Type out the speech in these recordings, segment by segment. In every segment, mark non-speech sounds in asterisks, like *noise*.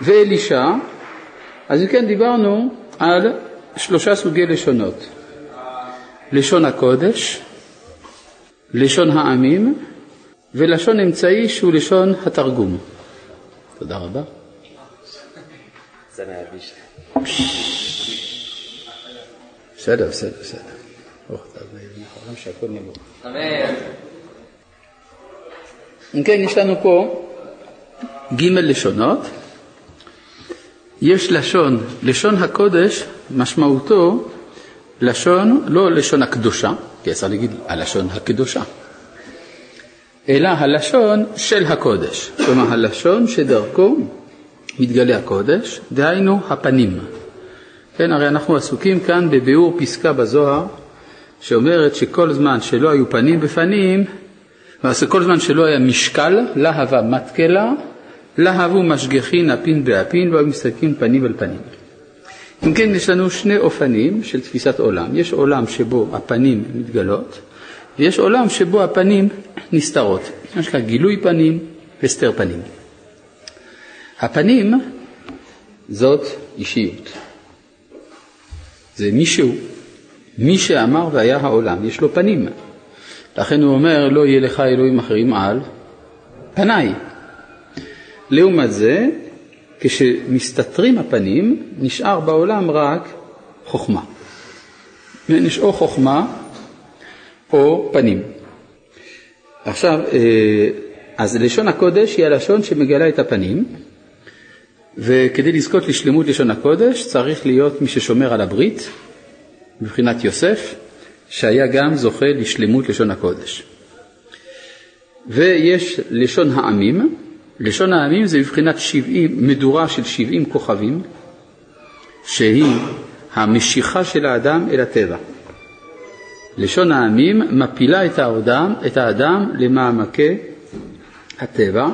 ואלישע, אז אם כן דיברנו על שלושה סוגי לשונות. לשון הקודש, לשון העמים ולשון אמצעי שהוא לשון התרגום. תודה רבה. בסדר, בסדר, בסדר. אם כן, יש לנו פה ג' לשונות. יש לשון, לשון הקודש, משמעותו לשון, לא לשון הקדושה, כי אפשר להגיד הלשון הקדושה, אלא הלשון של הקודש, כלומר הלשון שדרכו מתגלה הקודש, דהיינו הפנים. כן, הרי אנחנו עסוקים כאן בביאור פסקה בזוהר שאומרת שכל זמן שלא היו פנים בפנים, כל זמן שלא היה משקל, להבה מתקלה, להבו משגחין אפין באפין, והיו מסתכלים פנים אל פנים. אם כן, יש לנו שני אופנים של תפיסת עולם. יש עולם שבו הפנים מתגלות, ויש עולם שבו הפנים נסתרות. מה שנקרא גילוי פנים והסתר פנים. הפנים זאת אישיות. זה מישהו, מי שאמר והיה העולם, יש לו פנים. לכן הוא אומר, לא יהיה לך אלוהים אחרים על פניי. לעומת זה, כשמסתתרים הפנים, נשאר בעולם רק חוכמה. יש או חוכמה או פנים. עכשיו, אה, אז לשון הקודש היא הלשון שמגלה את הפנים, וכדי לזכות לשלמות לשון הקודש צריך להיות מי ששומר על הברית, מבחינת יוסף, שהיה גם זוכה לשלמות לשון הקודש. ויש לשון העמים, לשון העמים זה מבחינת 70, מדורה של 70 כוכבים, שהיא המשיכה של האדם אל הטבע. לשון העמים מפילה את האדם, את האדם למעמקי הטבע,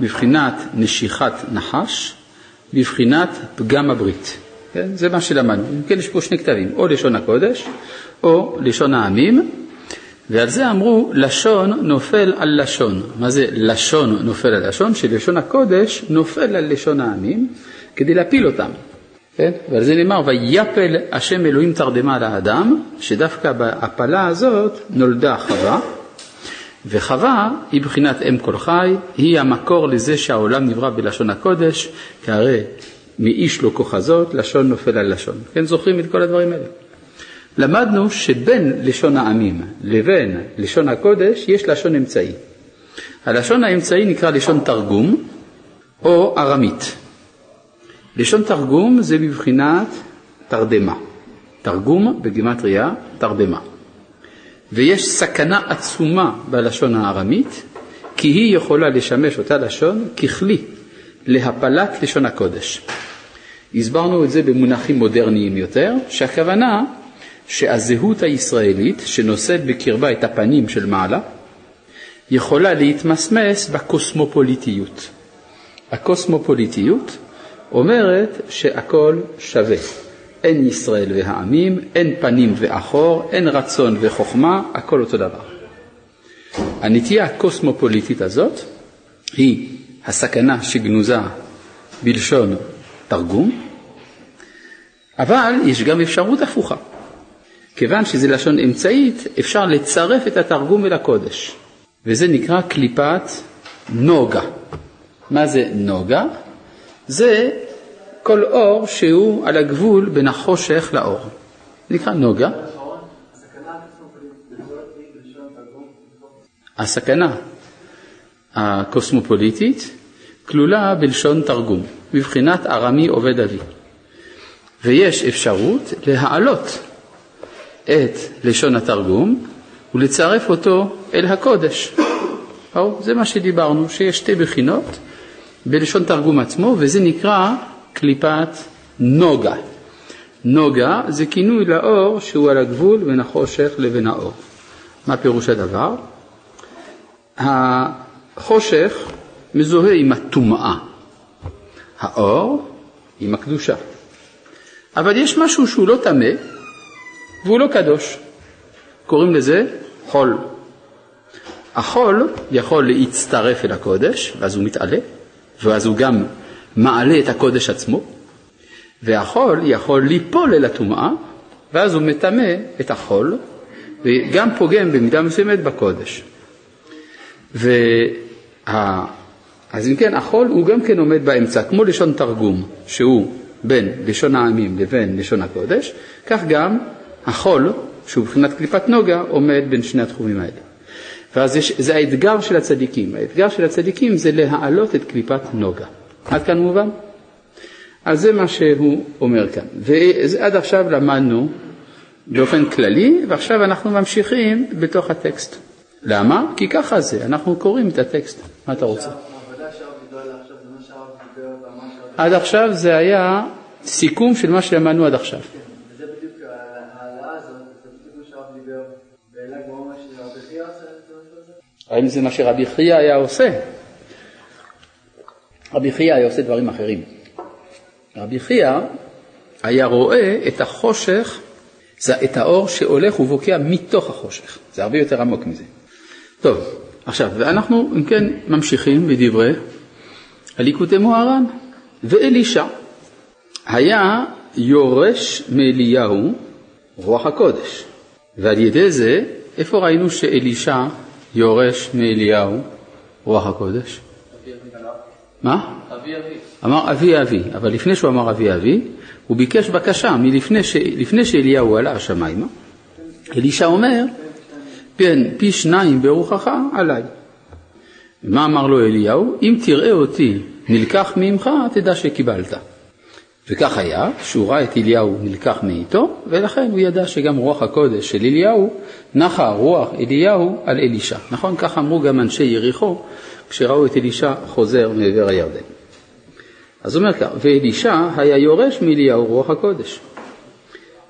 בבחינת נשיכת נחש, בבחינת פגם הברית. כן? זה מה שלמדנו. כן, יש פה שני כתבים, או לשון הקודש או לשון העמים, ועל זה אמרו לשון נופל על לשון. מה זה לשון נופל על לשון? שלשון הקודש נופל על לשון העמים כדי להפיל אותם. כן? ועל זה נאמר ויפל השם אלוהים תרדמה על האדם, שדווקא בהפלה הזאת נולדה חווה, וחווה היא בחינת אם כל חי, היא המקור לזה שהעולם נברא בלשון הקודש, כי הרי מאיש לא כוחזות, לשון נופל על לשון. כן, זוכרים את כל הדברים האלה? למדנו שבין לשון העמים לבין לשון הקודש יש לשון אמצעי. הלשון האמצעי נקרא לשון תרגום או ארמית. לשון תרגום זה בבחינת תרדמה. תרגום בגימטריה תרדמה. ויש סכנה עצומה בלשון הארמית, כי היא יכולה לשמש אותה לשון ככלי להפלת לשון הקודש. הסברנו את זה במונחים מודרניים יותר, שהכוונה שהזהות הישראלית שנושאת בקרבה את הפנים של מעלה, יכולה להתמסמס בקוסמופוליטיות. הקוסמופוליטיות אומרת שהכל שווה. אין ישראל והעמים, אין פנים ואחור, אין רצון וחוכמה, הכל אותו דבר. הנטייה הקוסמופוליטית הזאת היא הסכנה שגנוזה בלשון תרגום, אבל יש גם אפשרות הפוכה. כיוון שזה לשון אמצעית, אפשר לצרף את התרגום אל הקודש, וזה נקרא קליפת נוגה. מה זה נוגה? זה כל אור שהוא על הגבול בין החושך לאור. נקרא נוגה. הסכנה הקוסמופוליטית כלולה בלשון תרגום, בבחינת ארמי עובד אבי. ויש אפשרות להעלות את לשון התרגום ולצרף אותו אל הקודש. או, זה מה שדיברנו, שיש שתי בחינות בלשון תרגום עצמו, וזה נקרא קליפת נוגה. נוגה זה כינוי לאור שהוא על הגבול בין החושך לבין האור. מה פירוש הדבר? החושך מזוהה עם הטומאה, האור עם הקדושה. אבל יש משהו שהוא לא טמא והוא לא קדוש. קוראים לזה חול. החול יכול להצטרף אל הקודש, ואז הוא מתעלה, ואז הוא גם מעלה את הקודש עצמו, והחול יכול ליפול אל הטומאה, ואז הוא מטמא את החול, וגם פוגם במידה מסוימת בקודש. וה... אז אם כן, החול הוא גם כן עומד באמצע, כמו לשון תרגום, שהוא בין לשון העמים לבין לשון הקודש, כך גם החול, שהוא מבחינת קליפת נוגה, עומד בין שני התחומים האלה. ואז יש, זה האתגר של הצדיקים. האתגר של הצדיקים זה להעלות את קליפת נוגה. עד כאן מובן? אז זה מה שהוא אומר כאן. ועד עכשיו למדנו באופן כללי, ועכשיו אנחנו ממשיכים בתוך הטקסט. למה? כי ככה זה, אנחנו קוראים את הטקסט. מה אתה רוצה? עד עכשיו זה היה סיכום של מה שלמדנו עד עכשיו. האם זה מה שרבי חייא היה עושה? רבי חייא היה עושה דברים אחרים. רבי חייא היה רואה את החושך, את האור שהולך ובוקע מתוך החושך. זה הרבה יותר עמוק מזה. טוב, עכשיו, ואנחנו אם כן ממשיכים בדברי הליקוטי מוהר"ן ואלישע. היה יורש מאליהו רוח הקודש, ועל ידי זה, איפה ראינו שאלישע יורש מאליהו רוח הקודש? מה? אבי אבי. אמר אבי אבי, אבל לפני שהוא אמר אבי אבי, הוא ביקש בקשה מלפני ש... שאליהו עלה השמיימה. אלישע אומר, כן, פי שניים ברוחך עליי. מה אמר לו אליהו? אם תראה אותי נלקח ממך, תדע שקיבלת. וכך היה, שהוא ראה את אליהו נלקח מאיתו, ולכן הוא ידע שגם רוח הקודש של אליהו, נחה רוח אליהו על אלישע. נכון? כך אמרו גם אנשי יריחו, כשראו את אלישע חוזר מעבר הירדן. אז הוא אומר כך, ואלישע היה יורש מאליהו רוח הקודש,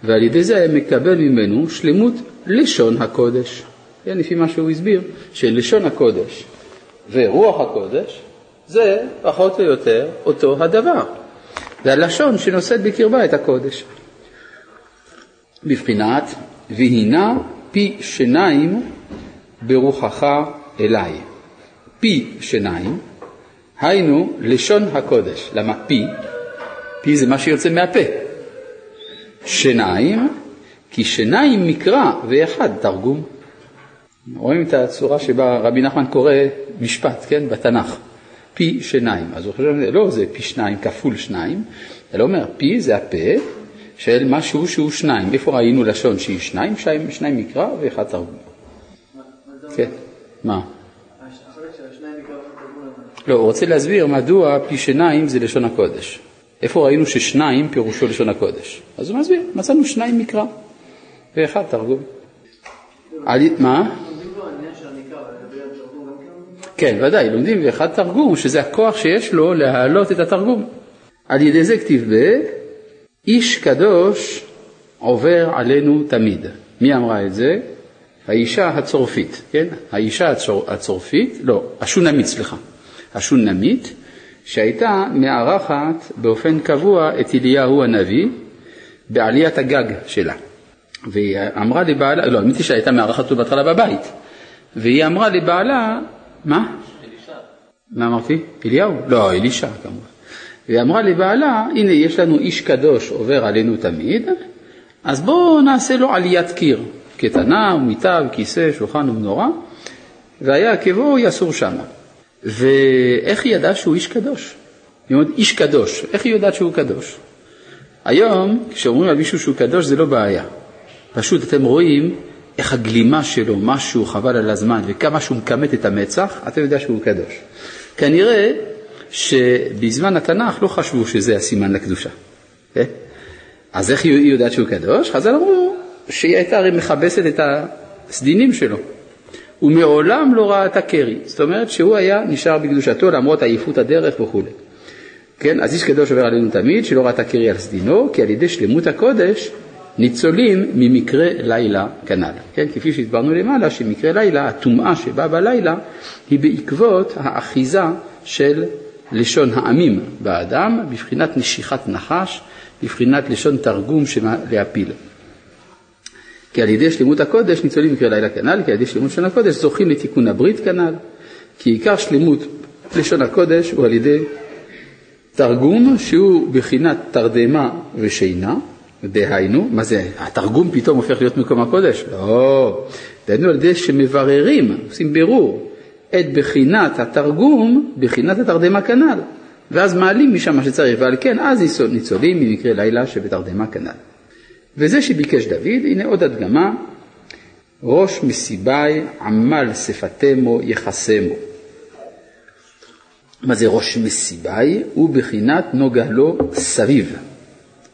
ועל ידי זה היה מקבל ממנו שלמות לשון הקודש. כן, לפי מה שהוא הסביר, שלשון הקודש ורוח הקודש זה פחות או יותר אותו הדבר. זה הלשון שנושאת בקרבה את הקודש. בבחינת והינה פי שיניים ברוחך אליי. פי שיניים, היינו לשון הקודש. למה פי? פי זה מה שיוצא מהפה. שיניים, כי שיניים מקרא ואחד תרגום. רואים את הצורה שבה רבי נחמן קורא משפט, כן, בתנ"ך. פי שיניים. אז הוא חושב, לא, זה פי שניים כפול שניים, אלא אומר, פי זה הפה של משהו שהוא שניים. איפה ראינו לשון שהיא שניים? שניים, שניים מקרא ואחד תרגום. כן, מה? לא, הוא רוצה להסביר מדוע פי שיניים זה לשון הקודש. איפה ראינו ששניים פירושו לשון הקודש? אז הוא מסביר, מצאנו שניים מקרא ואחד תרגום. מה? כן, ודאי, לומדים ואחד תרגום, שזה הכוח שיש לו להעלות את התרגום. על ידי זה כתיב ב... איש קדוש עובר עלינו תמיד. מי אמרה את זה? האישה הצורפית, כן? האישה הצור, הצורפית, לא, השונמית, סליחה. השונמית, שהייתה מארחת באופן קבוע את אליהו הנביא בעליית הגג שלה. והיא אמרה לבעלה, לא, האמת היא שהייתה מארחת אותו בהתחלה בבית, והיא אמרה לבעלה, מה? מה אמרתי? אליהו? לא, אלישע כמובן. והיא אמרה לבעלה, הנה יש לנו איש קדוש עובר עלינו תמיד, אז בואו נעשה לו עליית קיר, קטנה ומיטה וכיסא, שולחן ומנורה, והיה עקבו יסור שמה. ואיך היא ידעה שהוא איש קדוש? היא אומרת, איש קדוש, איך היא יודעת שהוא קדוש? היום, כשאומרים על מישהו שהוא קדוש זה לא בעיה. פשוט אתם רואים איך הגלימה שלו, משהו חבל על הזמן, וכמה שהוא מכמת את המצח, אתה יודע שהוא קדוש. כנראה שבזמן התנ"ך לא חשבו שזה הסימן לקדושה. כן? אז איך היא יודעת שהוא קדוש? חז"ל אמרו שהיא הייתה הרי מכבסת את הסדינים שלו. הוא מעולם לא ראה את הקרי, זאת אומרת שהוא היה נשאר בקדושתו למרות עייפות הדרך וכו'. כן, אז איש קדוש עובר עלינו תמיד שלא את הקרי על סדינו, כי על ידי שלמות הקודש ניצולים ממקרה לילה כנ"ל. כן, כפי שהסברנו למעלה, שמקרה לילה, הטומאה שבאה בלילה, היא בעקבות האחיזה של לשון העמים באדם, בבחינת נשיכת נחש, בבחינת לשון תרגום להפיל. כי על ידי שלמות הקודש ניצולים מקרה לילה כנ"ל, כי על ידי שלמות לשון הקודש זוכים לתיקון הברית כנ"ל, כי עיקר שלמות לשון הקודש הוא על ידי תרגום שהוא בחינת תרדמה ושינה, דהיינו, מה זה, התרגום פתאום הופך להיות מקום הקודש? לא, דהיינו על ידי שמבררים, עושים בירור, את בחינת התרגום, בחינת התרדמה כנ"ל, ואז מעלים משם מה שצריך, ועל כן אז ניצולים ממקרה לילה שבתרדמה כנ"ל. וזה שביקש דוד, הנה עוד הדגמה, ראש מסיבי עמל שפתמו יחסמו. מה זה ראש מסיבי? הוא בחינת נוגה לו סביב.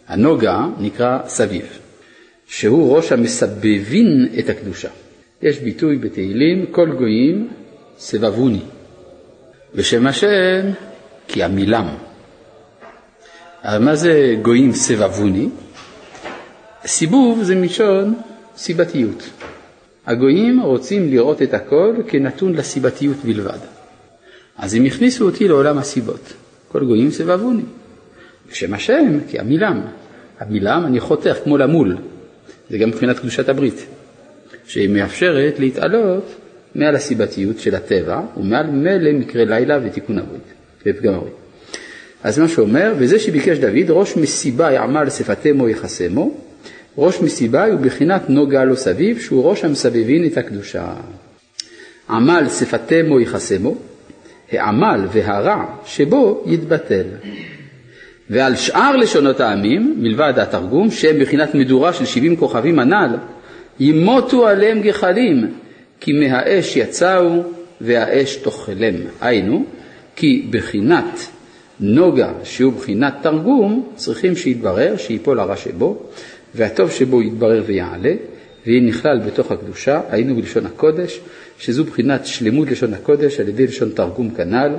הנוגה נקרא סביב, שהוא ראש המסבבין את הקדושה. יש ביטוי בתהילים, כל גויים סבבוני, ושם השם כי עמילם. אבל מה זה גויים סבבוני? סיבוב זה מלשון סיבתיות. הגויים רוצים לראות את הכל כנתון לסיבתיות בלבד. אז הם הכניסו אותי לעולם הסיבות. כל גויים סבבוני. בשם השם, כי המילם. המילם אני חותך כמו למול. זה גם מבחינת קדושת הברית, שהיא מאפשרת להתעלות מעל הסיבתיות של הטבע ומעל מילא מקרה לילה ותיקון הברית, ופגם הברית. אז מה שאומר, וזה שביקש דוד, ראש מסיבה יעמל שפתמו יחסמו, ראש מסיבה הוא בחינת נוגה לו סביב, שהוא ראש המסבבין את הקדושה. עמל שפתמו יחסמו, העמל והרע שבו יתבטל. ועל שאר לשונות העמים, מלבד התרגום, שהם בחינת מדורה של שבעים כוכבים הנ"ל, ימותו עליהם גחלים, כי מהאש יצאו והאש תאכלם. היינו, כי בחינת נוגה, שהוא בחינת תרגום, צריכים שיתברר, שיפול הרע שבו, והטוב שבו יתברר ויעלה, ויהיה נכלל בתוך הקדושה, היינו בלשון הקודש, שזו בחינת שלמות לשון הקודש על ידי לשון תרגום כנ"ל,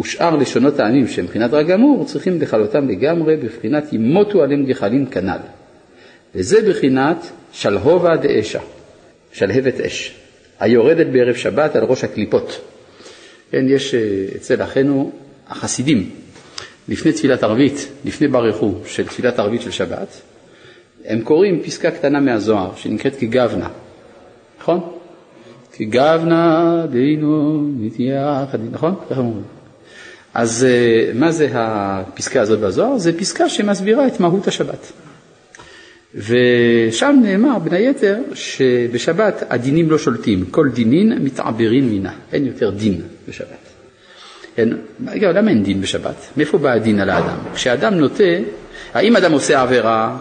ושאר לשונות העמים שהם מבחינת רג אמור, צריכים לכלותם לגמרי בבחינת ימותו עליהם גחלים כנ"ל. וזה בחינת שלהובה דאשה, שלהבת אש, היורדת בערב שבת על ראש הקליפות. כן, יש אה, אצל אחינו החסידים, לפני תפילת ערבית, לפני ברכו של תפילת ערבית של שבת, הם קוראים פסקה קטנה מהזוהר שנקראת כגוונה, נכון? כגוונה דהינו נתיח, נכון? ככה אומרים. אז אה, מה זה הפסקה הזאת בזוהר? זה פסקה שמסבירה את מהות השבת. ושם נאמר בין היתר שבשבת הדינים לא שולטים, כל דינין מתעברין מינה, אין יותר דין בשבת. אין, רגע, למה אין דין בשבת? מאיפה בא הדין על האדם? כשאדם נוטה, האם אדם עושה עבירה,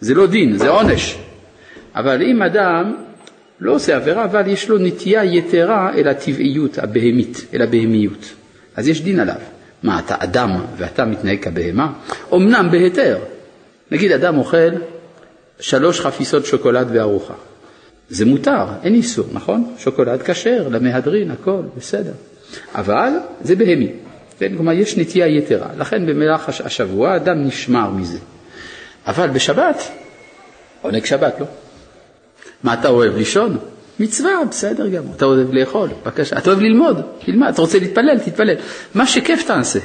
זה לא דין, זה עונש. אבל אם אדם לא עושה עבירה, אבל יש לו נטייה יתרה אל הטבעיות הבהמית, אל הבהמיות. אז יש דין עליו. מה, אתה אדם ואתה מתנהג כבהמה? אמנם בהיתר. נגיד אדם אוכל שלוש חפיסות שוקולד וארוחה. זה מותר, אין איסור, נכון? שוקולד כשר, למהדרין, הכל, בסדר. אבל זה בהמי. כן? כלומר, יש נטייה יתרה. לכן במהלך השבוע אדם נשמר מזה. אבל בשבת, עונג שבת, לא? מה אתה אוהב לישון? מצווה, בסדר גמור. אתה אוהב לאכול, בבקשה. אתה אוהב ללמוד, תלמד. אתה רוצה להתפלל, תתפלל. מה שכיף תעשה.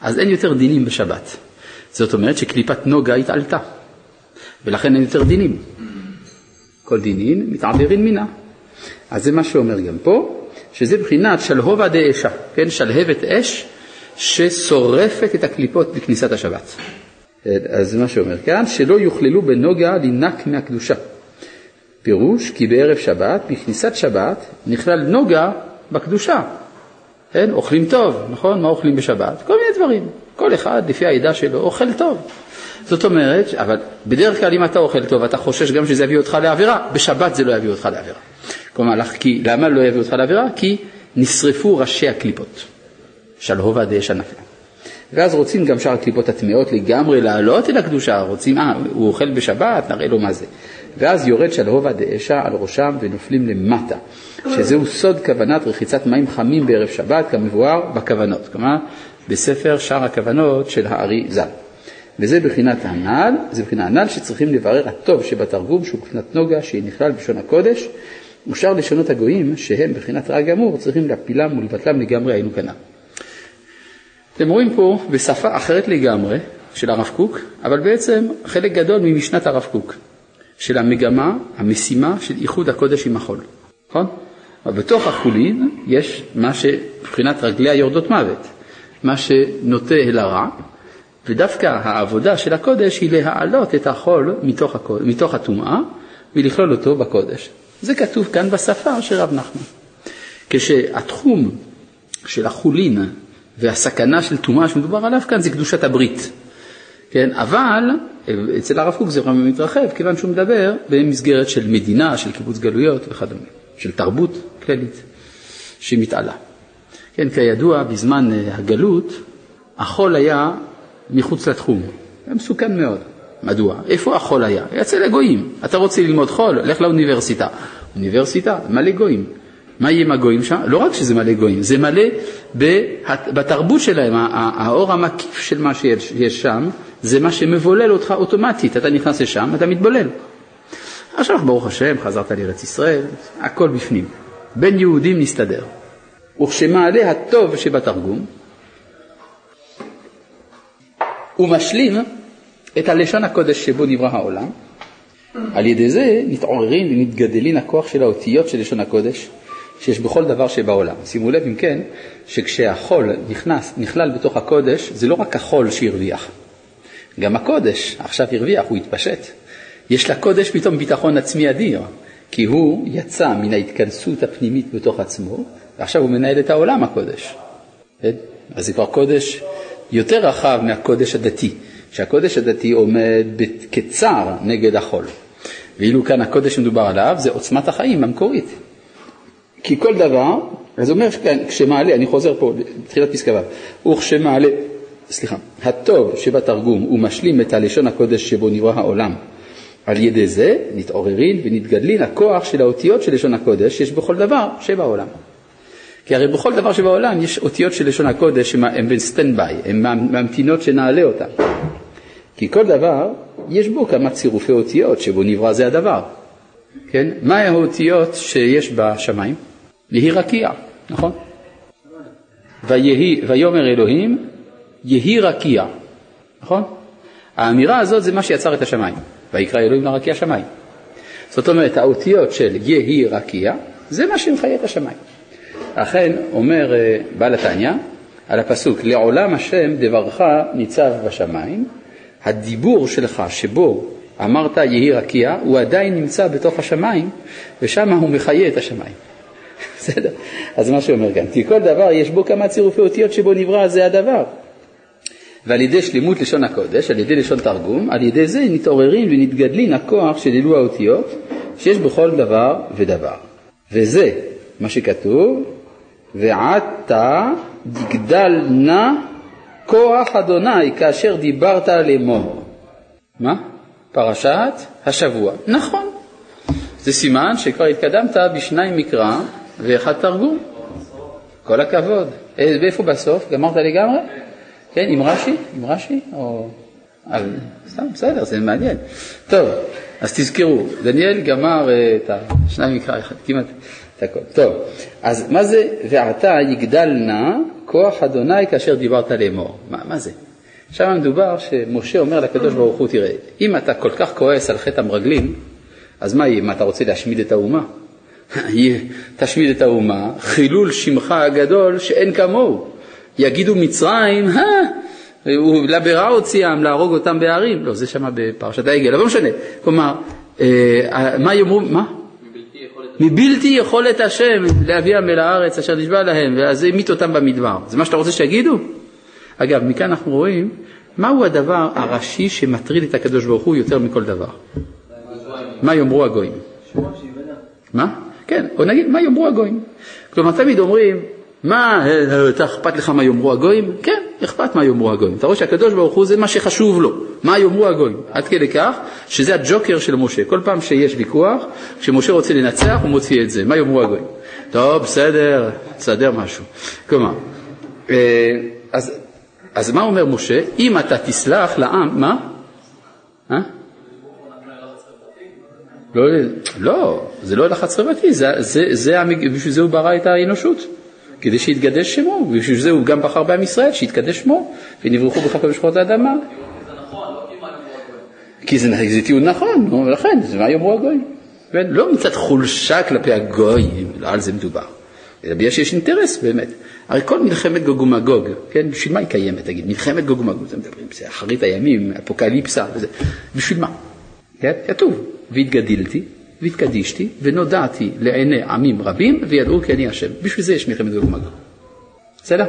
אז אין יותר דינים בשבת. זאת אומרת שקליפת נוגה התעלתה, ולכן אין יותר דינים. כל דינין מתעברין מינה. אז זה מה שאומר גם פה, שזה בחינת שלהובה דאשה, כן, שלהבת אש ששורפת את הקליפות בכניסת השבת. אז זה מה שאומר כאן, שלא יוכללו בנוגה לנק מהקדושה. פירוש כי בערב שבת, בכניסת שבת, נכלל נוגה בקדושה. כן, אוכלים טוב, נכון? מה אוכלים בשבת? כל מיני דברים. כל אחד לפי העדה שלו אוכל טוב. זאת אומרת, אבל בדרך כלל אם אתה אוכל טוב, אתה חושש גם שזה יביא אותך לעבירה, בשבת זה לא יביא אותך לעבירה. כלומר, כי, למה לא יביא אותך לעבירה? כי נשרפו ראשי הקליפות. שלהובה דאשה נפלה. ואז רוצים גם שאר הקליפות הטמאות לגמרי לעלות אל הקדושה, רוצים, אה, הוא אוכל בשבת, נראה לו מה זה. ואז יורד שלהובה דאשה על ראשם ונופלים למטה, שזהו סוד כוונת רחיצת מים חמים בערב שבת, כמבואר בכוונות, כלומר בספר שאר הכוונות של הארי ז"ל. וזה בחינת הנ"ל, זה בחינת הנ"ל שצריכים לברר הטוב שבתרגום, שהוא בחינת נוגה, שהיא נכלל בלשון הקודש, ושאר לשונות הגויים, שהם בחינת רע גמור, צריכים להפילם ולבטלם לגמרי היינו כנ"ל. אתם רואים פה בשפה אחרת לגמרי של הרב קוק, אבל בעצם חלק גדול ממשנת הרב קוק, של המגמה, המשימה של איחוד הקודש עם החול, נכון? אבל בתוך החולין יש מה שמבחינת רגליה יורדות מוות, מה שנוטה אל הרע, ודווקא העבודה של הקודש היא להעלות את החול מתוך, מתוך הטומאה ולכלול אותו בקודש. זה כתוב כאן בשפה של רב נחמן. כשהתחום של החולין והסכנה של טומאה שמדובר עליו כאן זה קדושת הברית. כן, אבל אצל הרב קוק זה מתרחב כיוון שהוא מדבר במסגרת של מדינה, של קיבוץ גלויות וכדומה, של תרבות כללית שמתעלה. כן, כידוע, בזמן אה, הגלות החול היה מחוץ לתחום, היה מסוכן מאוד. מדוע? איפה החול היה? אצל הגויים. אתה רוצה ללמוד חול? לך לאוניברסיטה. אוניברסיטה, מלא גויים. מה יהיה עם הגויים שם? לא רק שזה מלא גויים, זה מלא בתרבות שלהם, האור המקיף של מה שיש שם, זה מה שמבולל אותך אוטומטית, אתה נכנס לשם, אתה מתבולל. עכשיו ברוך השם, חזרת לארץ ישראל, הכל בפנים. בין יהודים נסתדר. וכשמעלה הטוב שבתרגום, הוא משלים את הלשון הקודש שבו נברא העולם, על ידי זה מתעוררים ומתגדלים הכוח של האותיות של לשון הקודש שיש בכל דבר שבעולם. שימו לב אם כן, שכשהחול נכנס, נכלל בתוך הקודש, זה לא רק החול שהרוויח, גם הקודש עכשיו הרוויח, הוא התפשט. יש לקודש פתאום ביטחון עצמי אדיר, כי הוא יצא מן ההתכנסות הפנימית בתוך עצמו, ועכשיו הוא מנהל את העולם הקודש. כן? אז זה כבר קודש יותר רחב מהקודש הדתי, שהקודש הדתי עומד כצר נגד החול. ואילו כאן הקודש שמדובר עליו זה עוצמת החיים המקורית. כי כל דבר, אז אומר כאן, כשמעלה, אני חוזר פה, תחילת פסקה ו', וכשמעלה, סליחה, הטוב שבתרגום הוא משלים את הלשון הקודש שבו נברא העולם. על ידי זה נתעוררין ונתגדלין הכוח של האותיות של לשון הקודש שיש בכל דבר שבעולם. כי הרי בכל דבר שבעולם יש אותיות של לשון הקודש שהן ב-standby, הן ממתינות שנעלה אותן. כי כל דבר יש בו כמה צירופי אותיות שבו נברא זה הדבר. כן? מה האותיות שיש בשמיים? יהי רקיע, נכון? ויהי, ויאמר אלוהים יהי רקיע, נכון? האמירה הזאת זה מה שיצר את השמיים, ויקרא אלוהים לרקיע שמיים. זאת אומרת האותיות של יהי רקיע זה מה שמחיה את השמיים. אכן אומר אה, בעל התניא על הפסוק לעולם השם דברך ניצב בשמיים הדיבור שלך שבו אמרת יהי רקיע, הוא עדיין נמצא בתוך השמיים, ושם הוא מחיה את השמיים. בסדר? אז מה שאומר כאן, כי כל דבר יש בו כמה צירופי אותיות שבו נברא זה הדבר. ועל ידי שלמות לשון הקודש, על ידי לשון תרגום, על ידי זה נתעוררים ונתגדלין הכוח של אלו האותיות שיש בכל דבר ודבר. וזה מה שכתוב, ועתה יגדל נא כוח אדוני כאשר דיברת לאמור. מה? פרשת השבוע. נכון. זה סימן שכבר התקדמת בשניים מקרא ואחד תרגום. כל הכבוד. ואיפה בסוף? גמרת לגמרי? כן, עם רש"י? עם רש"י? או... סתם, בסדר, זה מעניין. טוב, אז תזכרו, דניאל גמר אה, את השניים מקרא אחד, כמעט את הכל. טוב, אז מה זה ועתה יגדל נא כוח אדוני כאשר דיברת לאמור? מה, מה זה? שם מדובר שמשה אומר לקדוש ברוך הוא, תראה, אם אתה כל כך כועס על חטא המרגלים, אז מה יהיה, מה אתה רוצה להשמיד את האומה? תשמיד את האומה, חילול שמך הגדול שאין כמוהו. יגידו מצרים, הוא לברא הוציאם להרוג אותם בהרים. לא, זה שם בפרשת העגל, אבל לא משנה. כלומר, אה, מה יאמרו, מה? מבלתי יכולת השם להביאם אל הארץ אשר נשבע להם, ואז המית אותם במדבר. זה מה שאתה רוצה שיגידו? אגב, מכאן אנחנו רואים מהו הדבר הראשי שמטריד את הקדוש ברוך הוא יותר מכל דבר. מה יאמרו הגויים? מה? כן, או נגיד, מה יאמרו הגויים? כלומר, תמיד אומרים, מה, אתה אכפת לך מה יאמרו הגויים? כן, אכפת מה יאמרו הגויים. אתה רואה שהקדוש ברוך הוא זה מה שחשוב לו, מה יאמרו הגויים. עד כדי כך שזה הג'וקר של משה. כל פעם שיש ויכוח, כשמשה רוצה לנצח הוא מוציא את זה, מה יאמרו הגויים. טוב, בסדר, תסדר משהו. כלומר, אה, אז אז מה אומר משה? אם אתה תסלח לעם, מה? אה? לא, לא, זה לא לחץ חברתי, זה, זה, זה, בשביל זה הוא ברא את האנושות, כדי שיתקדש שמו, ובשביל זה הוא גם בחר בעם ישראל, שיתקדש שמו, ונברחו בך במשפחות האדמה. כי זה, זה טיעון נכון, ולכן, זה מה יאמרו הגויים. לא מצד חולשה כלפי הגויים, לא על זה מדובר. אלא בגלל שיש אינטרס באמת. הרי כל מלחמת גוג ומגוג, כן, בשביל מה היא קיימת, תגיד, מלחמת גוג ומגוג, זה מדברים, זה אחרית הימים, אפוקליפסה וזה, בשביל מה? כן, כתוב, והתגדלתי, והתקדישתי, ונודעתי לעיני עמים רבים, וידעו כי אני השם. בשביל זה יש מלחמת גוג ומגוג. בסדר?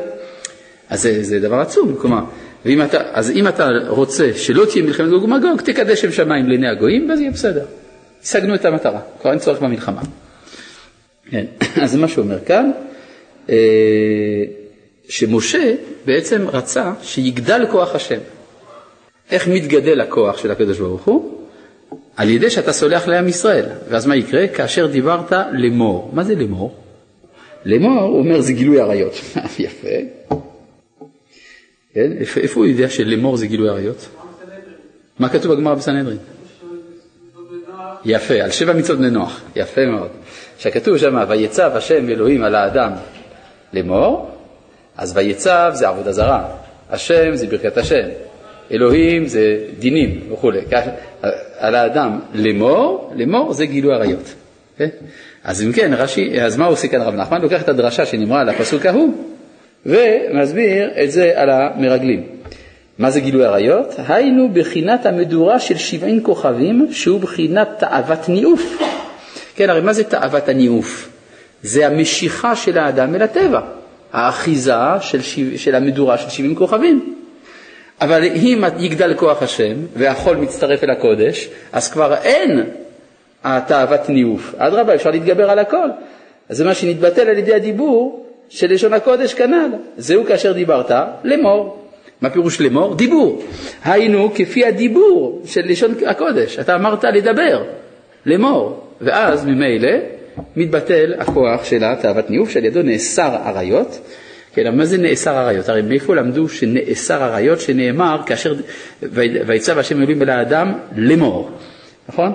אז זה, זה דבר עצום, כלומר, ואם אתה, אז אם אתה רוצה שלא תהיה מלחמת גוג ומגוג, תקדש שם שמיים לעיני הגויים, ואז יהיה בסדר. השגנו את המטרה, כבר אין צורך במלחמה. כן, *coughs* אז מה שהוא אומר כאן, אה, שמשה בעצם רצה שיגדל כוח השם. איך מתגדל הכוח של הקדוש ברוך הוא? על ידי שאתה סולח לעם ישראל. ואז מה יקרה? כאשר דיברת לאמור. מה זה לאמור? לאמור, הוא אומר, זה גילוי עריות. *laughs* יפה. כן? איפה, איפה הוא יודע שלאמור זה גילוי עריות? מה כתוב בגמרא בסנהדרין? יפה, על שבע מצוות בני נוח, יפה מאוד. שכתוב שם, ויצב השם אלוהים על האדם לאמור, אז ויצב זה עבודה זרה, השם זה ברכת השם, אלוהים זה דינים וכולי. על האדם לאמור, לאמור זה גילוי עריות. כן? אז אם כן, רש"י, אז מה עושה כאן רב נחמן? לוקח את הדרשה שנאמרה על הפסוק ההוא ומסביר את זה על המרגלים. מה זה גילוי עריות? היינו בחינת המדורה של שבעים כוכבים, שהוא בחינת תאוות ניאוף. כן, הרי מה זה תאוות הניאוף? זה המשיכה של האדם אל הטבע, האחיזה של, של המדורה של שבעים כוכבים. אבל אם יגדל כוח השם והחול מצטרף אל הקודש, אז כבר אין התאוות ניאוף. אדרבה, אפשר להתגבר על הכל. אז זה מה שנתבטל על ידי הדיבור של לשון הקודש כנ"ל. זהו כאשר דיברת לאמור. מה פירוש לאמור? דיבור. היינו כפי הדיבור של לשון הקודש. אתה אמרת לדבר, לאמור. ואז ממילא מתבטל הכוח של התאוות ניאוף שעל ידו נאסר עריות. כן, מה זה נאסר עריות? הרי מאיפה למדו שנאסר עריות שנאמר כאשר ויצב השם אלוהים אל האדם לאמור, נכון?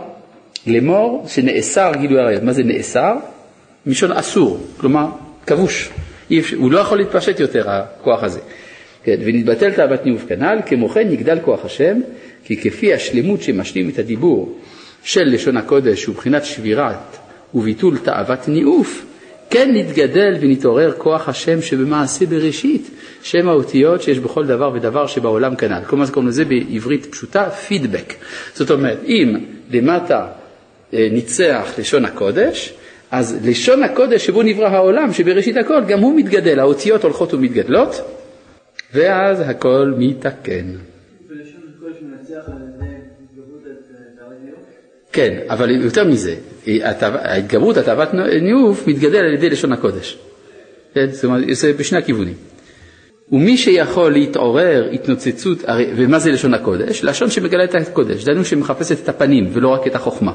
לאמור שנאסר גילוי עריות. מה זה נאסר? מלשון אסור, כלומר כבוש. הוא לא יכול להתפשט יותר הכוח הזה. כן, ונתבטל תאוות ניאוף כנ"ל, כמו כן יגדל כוח השם, כי כפי השלמות שמשלים את הדיבור של לשון הקודש ובחינת שבירת וביטול תאוות ניאוף, כן נתגדל ונתעורר כוח השם שבמעשה בראשית, שם האותיות שיש בכל דבר ודבר שבעולם כנ"ל. כלומר, קוראים לזה בעברית פשוטה פידבק. זאת אומרת, אם למטה אה, ניצח לשון הקודש, אז לשון הקודש שבו נברא העולם, שבראשית הכל, גם הוא מתגדל, האותיות הולכות ומתגדלות, ואז הכל מתקן. כן, אבל יותר מזה, ההתגברות, התאוות ניאוף, מתגדל על ידי לשון הקודש. כן, זאת אומרת, זה בשני הכיוונים. ומי שיכול להתעורר התנוצצות, ומה זה לשון הקודש? לשון שמגלה את הקודש, דהיינו שמחפשת את הפנים ולא רק את החוכמה.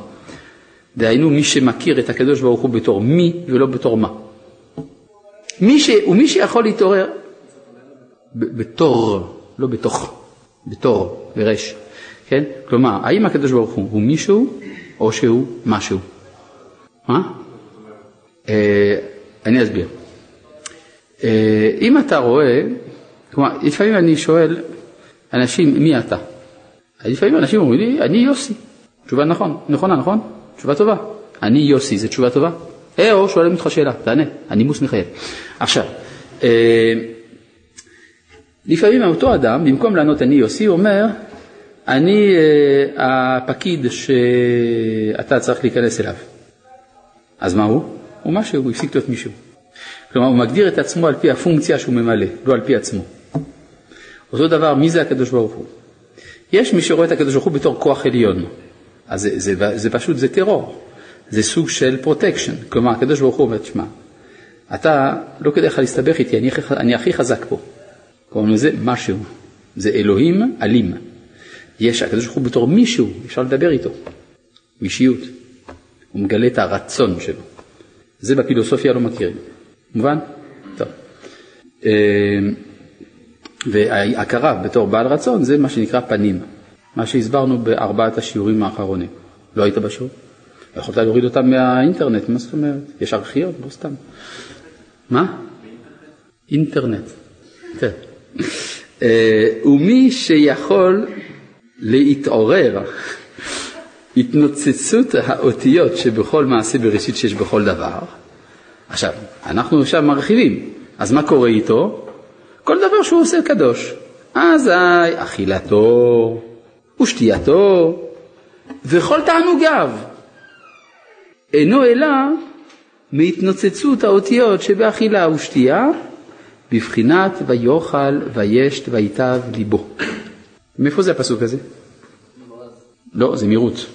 דהיינו מי שמכיר את הקדוש ברוך הוא בתור מי ולא בתור מה. מי ש... ומי שיכול להתעורר בתור, לא בתוך, בתור, ברש, כן? כלומר, האם הקדוש ברוך הוא הוא מישהו או שהוא משהו? מה? אה, אני אסביר. אה, אם אתה רואה, כלומר, לפעמים אני שואל אנשים, מי אתה? לפעמים אנשים אומרים לי, אני יוסי. תשובה נכון, נכונה, נכון? תשובה טובה. אני יוסי, זו תשובה טובה? אה, או שואלים אותך שאלה, תענה, הנימוס מחייב. עכשיו, אה, לפעמים אותו אדם, במקום לענות אני יוסי, אומר, אני אה, הפקיד שאתה צריך להיכנס אליו. אז מה הוא? הוא משהו, הוא הפסיק להיות מישהו. כלומר, הוא מגדיר את עצמו על פי הפונקציה שהוא ממלא, לא על פי עצמו. אותו דבר, מי זה הקדוש ברוך הוא? יש מי שרואה את הקדוש ברוך הוא בתור כוח עליון. אז זה, זה, זה, זה פשוט, זה טרור. זה סוג של protection. כלומר, הקדוש ברוך הוא אומר, תשמע, אתה, לא כדאי לך להסתבך איתי, אני, אני הכי חזק פה. קוראים לזה משהו. זה אלוהים אלים. יש, הקדוש ברוך הוא בתור מישהו, אפשר לדבר איתו. אישיות. הוא מגלה את הרצון שלו. זה בפילוסופיה לא מכירים. מובן? טוב. אה, וההכרה בתור בעל רצון זה מה שנקרא פנים, מה שהסברנו בארבעת השיעורים האחרונים. לא היית בשיעור? יכולת להוריד אותם מהאינטרנט, מה זאת אומרת? יש ארכיון, לא סתם. מה? אינטרנט. *laughs* אה, ומי שיכול להתעורר התנוצצות האותיות שבכל מעשה בראשית שיש בכל דבר, עכשיו, אנחנו עכשיו מרחיבים, אז מה קורה איתו? כל דבר שהוא עושה קדוש. אזי אכילתו ושתייתו וכל תענוגיו אינו אלא מהתנוצצות האותיות שבאכילה ושתייה בבחינת ויאכל וישת ויטב ליבו. מאיפה זה הפסוק הזה? לא, זה מרות.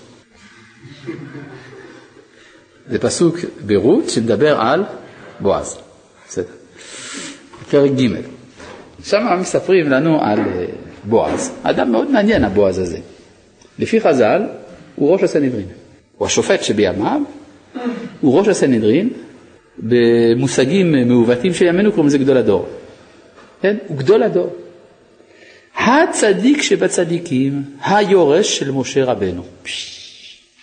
זה פסוק ברות שמדבר על בועז. בסדר. פרק ג'. שם מספרים לנו על אה, בועז. אדם מאוד מעניין הבועז הזה. לפי חז"ל הוא ראש הסנהדרין. הוא השופט שבימיו, הוא ראש הסנהדרין, במושגים מעוותים של ימינו קוראים לזה גדול הדור. כן? הוא גדול הדור. הצדיק שבצדיקים, היורש של משה רבנו.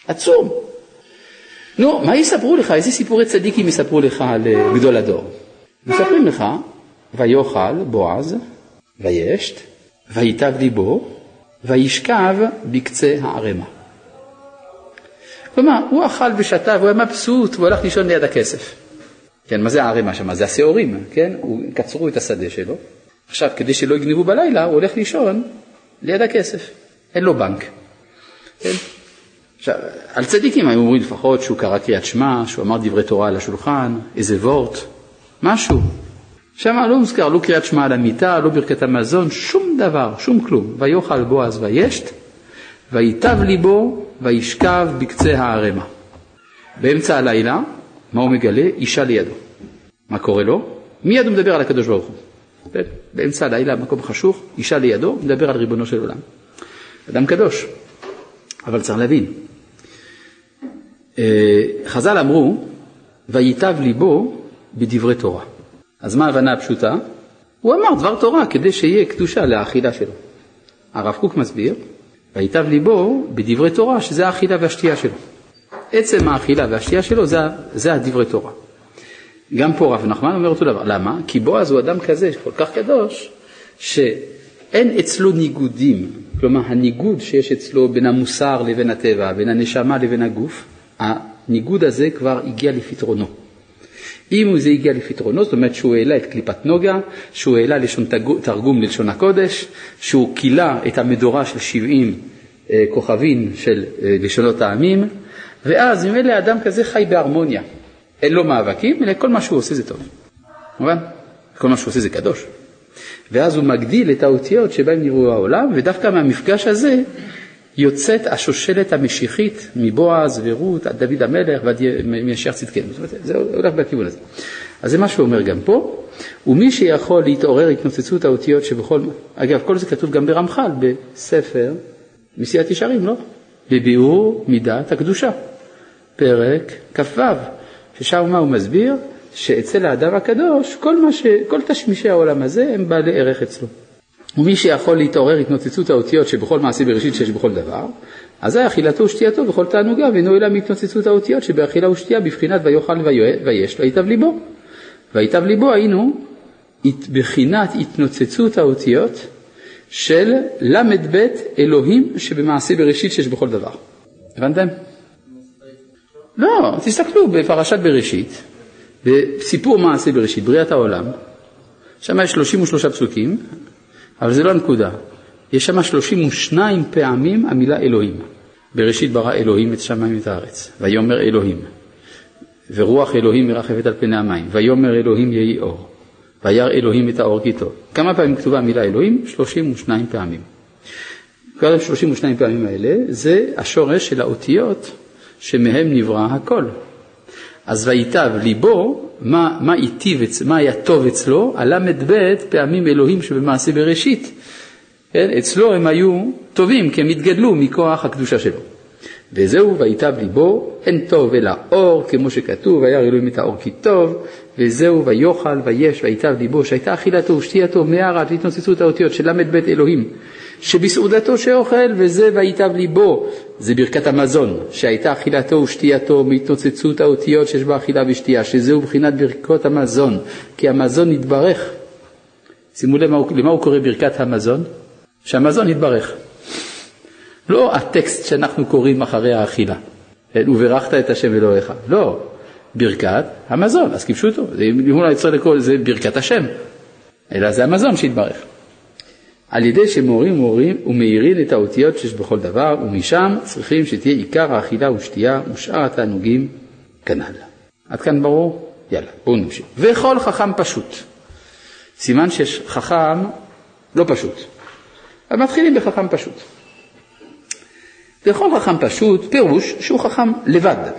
עצום. נו, מה יספרו לך? איזה סיפורי צדיקים יספרו לך על אה, גדול הדור? מספרים לך, ויאכל בועז, וישת, ויטב ליבו, וישכב בקצה הערמה. כלומר, הוא אכל ושתה והוא היה מבסוט והוא הלך לישון ליד הכסף. כן, מה זה הערימה שם? זה השעורים, כן? קצרו את השדה שלו. עכשיו, כדי שלא יגנבו בלילה, הוא הולך לישון ליד הכסף. אין לו בנק. כן? עכשיו, על צדיקים היו אומרים לפחות שהוא קרא קריאת שמע, שהוא אמר דברי תורה על השולחן, איזה וורט, משהו. שם לא מוזכר, לא קריאת שמע על המיטה, לא ברכת המזון, שום דבר, שום כלום. ויאכל בועז וישת, ויטב ליבו, וישכב בקצה הערמה. באמצע הלילה, מה הוא מגלה? אישה לידו. מה קורה לו? מיד הוא מדבר על הקדוש ברוך הוא. באמצע הלילה, מקום חשוך, אישה לידו, מדבר על ריבונו של עולם. אדם קדוש, אבל צריך להבין. אה, חז"ל אמרו, וייטב ליבו בדברי תורה. אז מה ההבנה הפשוטה? הוא אמר דבר תורה כדי שיהיה קדושה לאכילה שלו. הרב קוק מסביר, וייטב ליבו בדברי תורה, שזה האכילה והשתייה שלו. עצם האכילה והשתייה שלו זה, זה הדברי תורה. גם פה רב נחמן אומר אותו דבר. למה? כי בועז הוא אדם כזה, כל כך קדוש, שאין אצלו ניגודים. כלומר, הניגוד שיש אצלו בין המוסר לבין הטבע, בין הנשמה לבין הגוף, הניגוד הזה כבר הגיע לפתרונו. אם זה הגיע לפתרונו, זאת אומרת שהוא העלה את קליפת נוגה, שהוא העלה לשון תרגום ללשון הקודש, שהוא כילה את המדורה של 70 אה, כוכבים של אה, לשונות העמים, ואז ממילא אדם כזה חי בהרמוניה. אין לו מאבקים, אלא כל מה שהוא עושה זה טוב. מובן? כל מה שהוא עושה זה קדוש. ואז הוא מגדיל את האותיות שבהן נראו העולם, ודווקא מהמפגש הזה יוצאת השושלת המשיחית מבועז ורות עד דוד המלך ועד משיח צדקנו. זאת אומרת, זה הולך בכיוון הזה. אז זה מה שהוא אומר גם פה, ומי שיכול להתעורר התנוצצות האותיות שבכל... אגב, כל זה כתוב גם ברמח"ל, בספר מסיעת ישרים, לא? בביאור מידת הקדושה, פרק כ"ו, ששם מה הוא מסביר? שאצל האדם הקדוש, כל, ש... כל תשמישי העולם הזה הם בעלי ערך אצלו. ומי שיכול להתעורר התנוצצות האותיות שבכל מעשה בראשית שיש בכל דבר, אזי אכילתו ושתייתו וכל תענוגה ואינו אלא מהתנוצצות האותיות שבאכילה ושתייה בבחינת ויאכל ויש ויטב ליבו. ויטב ליבו היינו בחינת התנוצצות האותיות של ל"ב אלוהים שבמעשה בראשית שיש בכל דבר. הבנתם? לא, תסתכלו בפרשת בראשית, בסיפור מעשה בראשית, בריאת העולם, שם יש 33 פסוקים, אבל זה לא הנקודה. יש שם 32 פעמים המילה אלוהים. בראשית ברא אלוהים את שמיים ואת הארץ, ויאמר אלוהים, ורוח אלוהים מרחפת על פני המים, ויאמר אלוהים יהי אור, וירא אלוהים את האור כי טוב. כמה פעמים כתובה המילה אלוהים? 32 פעמים. כל ה-32 פעמים האלה זה השורש של האותיות שמהם נברא הכל. אז ויטב ליבו, מה, מה היטיב, מה היה טוב אצלו? הל"ב פעמים אלוהים שבמעשה בראשית. כן? אצלו הם היו טובים כי הם התגדלו מכוח הקדושה שלו. וזהו ויטב ליבו, אין טוב אלא אור, כמו שכתוב, וירא אלוהים את האור כי טוב, וזהו ויאכל ויש ויטב ליבו, שהייתה אכילתו ושתייתו מערת והתנוצצות האותיות של ל"ב אלוהים, שבסעודתו שאוכל וזה ויטב ליבו, זה ברכת המזון, שהייתה אכילתו ושתייתו מהתנוצצות האותיות שיש בה אכילה ושתייה, שזהו בחינת ברכות המזון, כי המזון יתברך. שימו לב למה הוא קורא ברכת המזון? שהמזון יתברך. לא הטקסט שאנחנו קוראים אחרי האכילה, וברכת את השם אלוהיך, לא, ברכת המזון, אז אם הוא צריך לקרוא לזה ברכת השם, אלא זה המזון שהתברך. על ידי שמורים מורים ומאירים את האותיות שיש בכל דבר, ומשם צריכים שתהיה עיקר האכילה ושתייה ושאר התענוגים כנ"ל. עד כאן ברור? יאללה, בואו נמשיך. וכל חכם פשוט. סימן שיש חכם לא פשוט. אז מתחילים בחכם פשוט. וכל חכם פשוט, פירוש שהוא חכם לבד,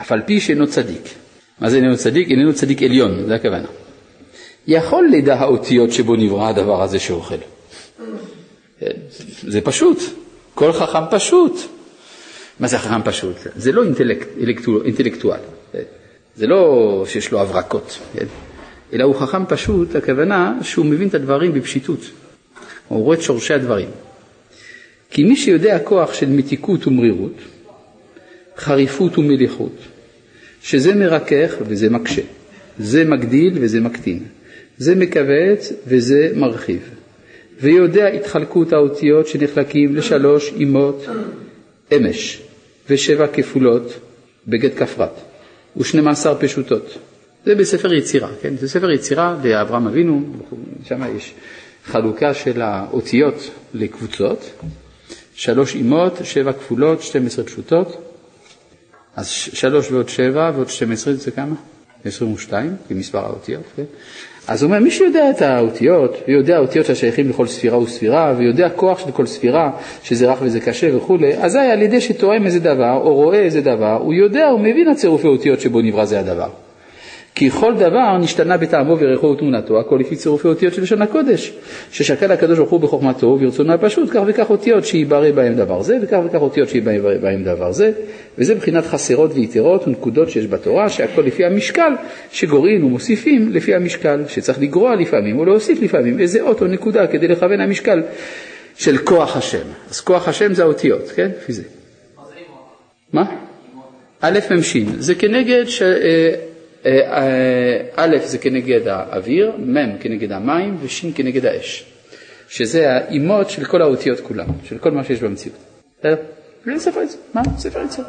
אף על פי שאינו צדיק. מה זה איננו צדיק? איננו צדיק עליון, זה הכוונה. יכול לדע האותיות שבו נברא הדבר הזה שאוכל. זה פשוט, כל חכם פשוט. מה זה חכם פשוט? זה לא אינטלקט, אינטלקטואל, זה לא שיש לו הברקות, אלא הוא חכם פשוט, הכוונה שהוא מבין את הדברים בפשיטות, הוא רואה את שורשי הדברים. כי מי שיודע כוח של מתיקות ומרירות, חריפות ומליחות, שזה מרכך וזה מקשה, זה מגדיל וזה מקטין, זה מכווץ וזה מרחיב, ויודע התחלקות האותיות שנחלקים לשלוש אמות אמש ושבע כפולות בגט כפרת ושנים עשר פשוטות. זה בספר יצירה, כן? זה ספר יצירה לאברהם אבינו, שם יש חלוקה של האותיות לקבוצות, שלוש אמות, שבע כפולות, 12 פשוטות, אז שלוש ועוד שבע ועוד 12 זה כמה? 22, כמספר האותיות, כן? אז הוא אומר, מי שיודע את האותיות, ויודע האותיות השייכים לכל ספירה וספירה, ויודע כוח של כל ספירה, שזה רך וזה קשה וכולי, אזי על ידי שתואם איזה דבר, או רואה איזה דבר, הוא יודע, הוא מבין הצירופי אותיות שבו נברא זה הדבר. כי כל דבר נשתנה בטעמו וריחו ותמונתו, הכל לפי צירופי אותיות של לשון הקודש, ששקל הקדוש ברוך הוא בחוכמתו וברצונו הפשוט, כך וכך אותיות שיברא בהם דבר זה, וכך וכך אותיות שיברא בהם דבר זה, וזה מבחינת חסרות ויתרות ונקודות שיש בתורה, שהכל לפי המשקל שגורעים ומוסיפים לפי המשקל, שצריך לגרוע לפעמים או להוסיף לפעמים איזה אות או נקודה כדי לכוון המשקל של כוח השם. אז כוח השם זה האותיות, כן? לפי זה. מה? א' מ"ש, זה כנגד ש... אה, אה, א' זה כנגד האוויר, מ' כנגד המים וש' כנגד האש, שזה האימות של כל האותיות כולם, של כל מה שיש במציאות. זה ספר יצר, מה? ספר יצר.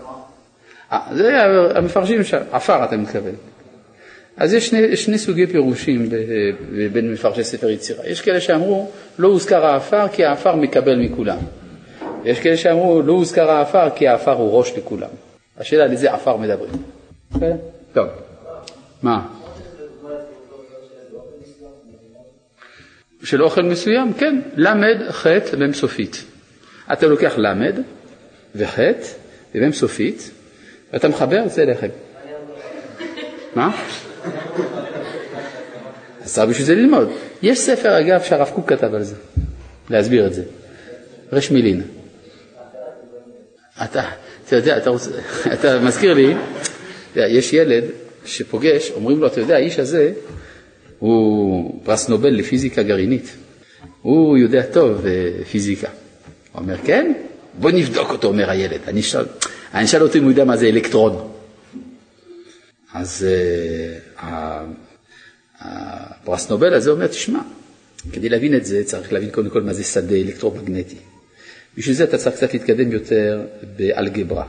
אה, זה המפרשים, שם, עפר אתה מתכוון. אז יש שני, שני סוגי פירושים בין מפרשי ספר יצירה. יש כאלה שאמרו, לא הוזכר העפר כי העפר מקבל מכולם. ויש כאלה שאמרו, לא הוזכר העפר כי העפר הוא ראש לכולם. השאלה על איזה עפר מדברים. טוב. מה? של אוכל מסוים, כן, ל' ח' מ' סופית. אתה לוקח ל' וח' ומ' סופית, ואתה מחבר, זה לחם. מה? אז צריך בשביל זה ללמוד. יש ספר, אגב, שהרב קוק כתב על זה, להסביר את זה. רש מילין. אתה, אתה יודע, אתה, רוצה, אתה מזכיר לי, יש ילד שפוגש, אומרים לו, אתה יודע, האיש הזה הוא פרס נובל לפיזיקה גרעינית. הוא יודע טוב פיזיקה. הוא אומר, כן? בוא נבדוק אותו, אומר הילד. אני אשאל, אני אשאל אותו אם הוא יודע מה זה אלקטרון. אז uh, הפרס נובל הזה אומר, תשמע, כדי להבין את זה צריך להבין קודם כל מה זה שדה אלקטרומגנטי. בשביל זה אתה צריך קצת להתקדם יותר באלגברה.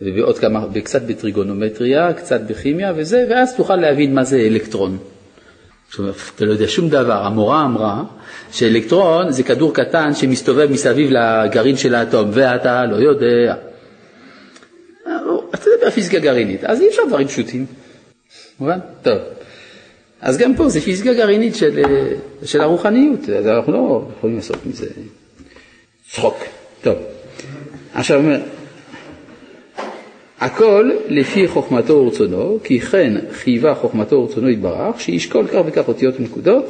ועוד כמה, קצת בטריגונומטריה, קצת בכימיה וזה, ואז תוכל להבין מה זה אלקטרון. אומרת, אתה לא יודע שום דבר. המורה אמרה שאלקטרון זה כדור קטן שמסתובב מסביב לגרעין של האטום, ואתה לא יודע. אתה יודע פיזיקה גרעינית, אז אי אפשר דברים פשוטים. מובן? טוב. אז גם פה זה פיזיקה גרעינית של, של הרוחניות, אז אנחנו לא יכולים לעשות מזה צחוק. טוב. עכשיו, הכל לפי חוכמתו ורצונו, כי כן חייבה חוכמתו ורצונו יתברך, שישקול כך וכך אותיות ונקודות,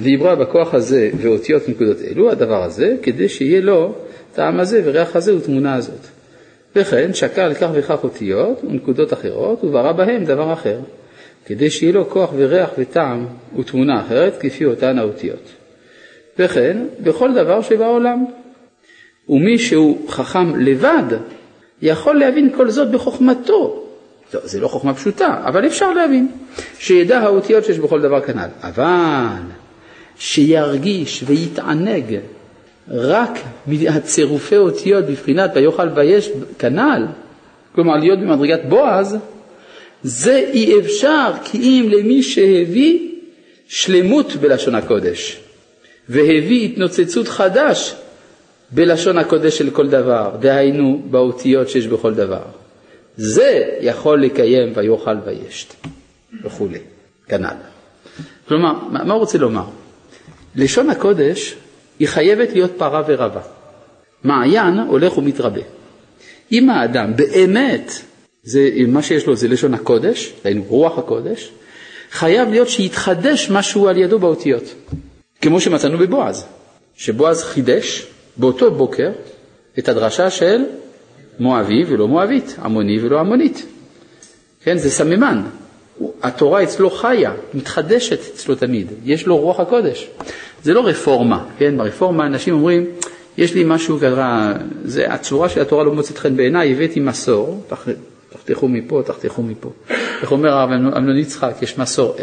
ויברא בכוח הזה ואותיות ונקודות אלו, הדבר הזה, כדי שיהיה לו טעם הזה וריח הזה ותמונה הזאת. וכן שקל כך וכך אותיות ונקודות אחרות, וברא בהם דבר אחר, כדי שיהיה לו כוח וריח וטעם ותמונה אחרת, כפי אותן האותיות. וכן, בכל דבר שבעולם. ומי שהוא חכם לבד, יכול להבין כל זאת בחוכמתו. לא, זה לא חוכמה פשוטה, אבל אפשר להבין. שידע האותיות שיש בכל דבר כנ"ל. אבל שירגיש ויתענג רק מהצירופי אותיות בבחינת ויאכל ויש כנ"ל, כלומר להיות במדרגת בועז, זה אי אפשר כי אם למי שהביא שלמות בלשון הקודש והביא התנוצצות חדש בלשון הקודש של כל דבר, דהיינו באותיות שיש בכל דבר. זה יכול לקיים ויאכל וישת וכולי, כנ"ל. כלומר, מה הוא רוצה לומר? לשון הקודש היא חייבת להיות פרה ורבה. מעיין הולך ומתרבה. אם האדם באמת, זה, מה שיש לו זה לשון הקודש, דהיינו רוח הקודש, חייב להיות שיתחדש משהו על ידו באותיות. כמו שמצאנו בבועז, שבועז חידש באותו בוקר את הדרשה של מואבי ולא מואבית, עמוני ולא עמונית. כן, זה סממן. התורה אצלו חיה, מתחדשת אצלו תמיד, יש לו רוח הקודש. זה לא רפורמה, כן? ברפורמה אנשים אומרים, יש לי משהו ככה, זה הצורה של התורה לא מוצאת חן בעיניי, הבאתי מסור, תחתכו מפה, תחתכו מפה. איך אומר הרב אמנון יצחק, יש מסור A,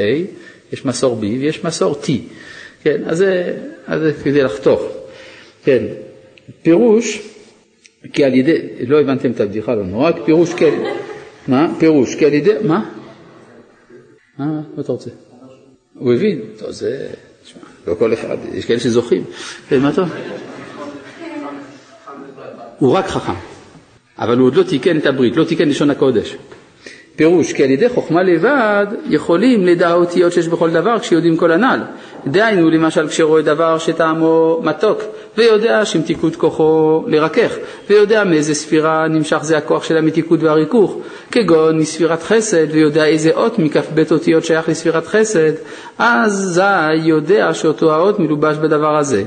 יש מסור B ויש מסור T. כן, אז זה, אז זה כדי לחתוך. כן, פירוש, כי על ידי, לא הבנתם את הבדיחה, לא נורא, פירוש, כן, מה? פירוש, כי על ידי, מה? מה, אתה רוצה? הוא הבין, טוב, זה, תשמע, לא כל אחד, יש כאלה שזוכים. כן, מה טוב? הוא רק חכם, אבל הוא עוד לא תיקן את הברית, לא תיקן לשון הקודש. פירוש, כי על ידי חוכמה לבד יכולים לדע האותיות שיש בכל דבר כשיודעים כל הנ"ל. דהיינו למשל כשרואה דבר שטעמו מתוק ויודע שמתיקות כוחו לרכך ויודע מאיזה ספירה נמשך זה הכוח של המתיקות והריכוך כגון מספירת חסד ויודע איזה אות מכ"ב אותיות שייך לספירת חסד אז זי יודע שאותו האות מלובש בדבר הזה.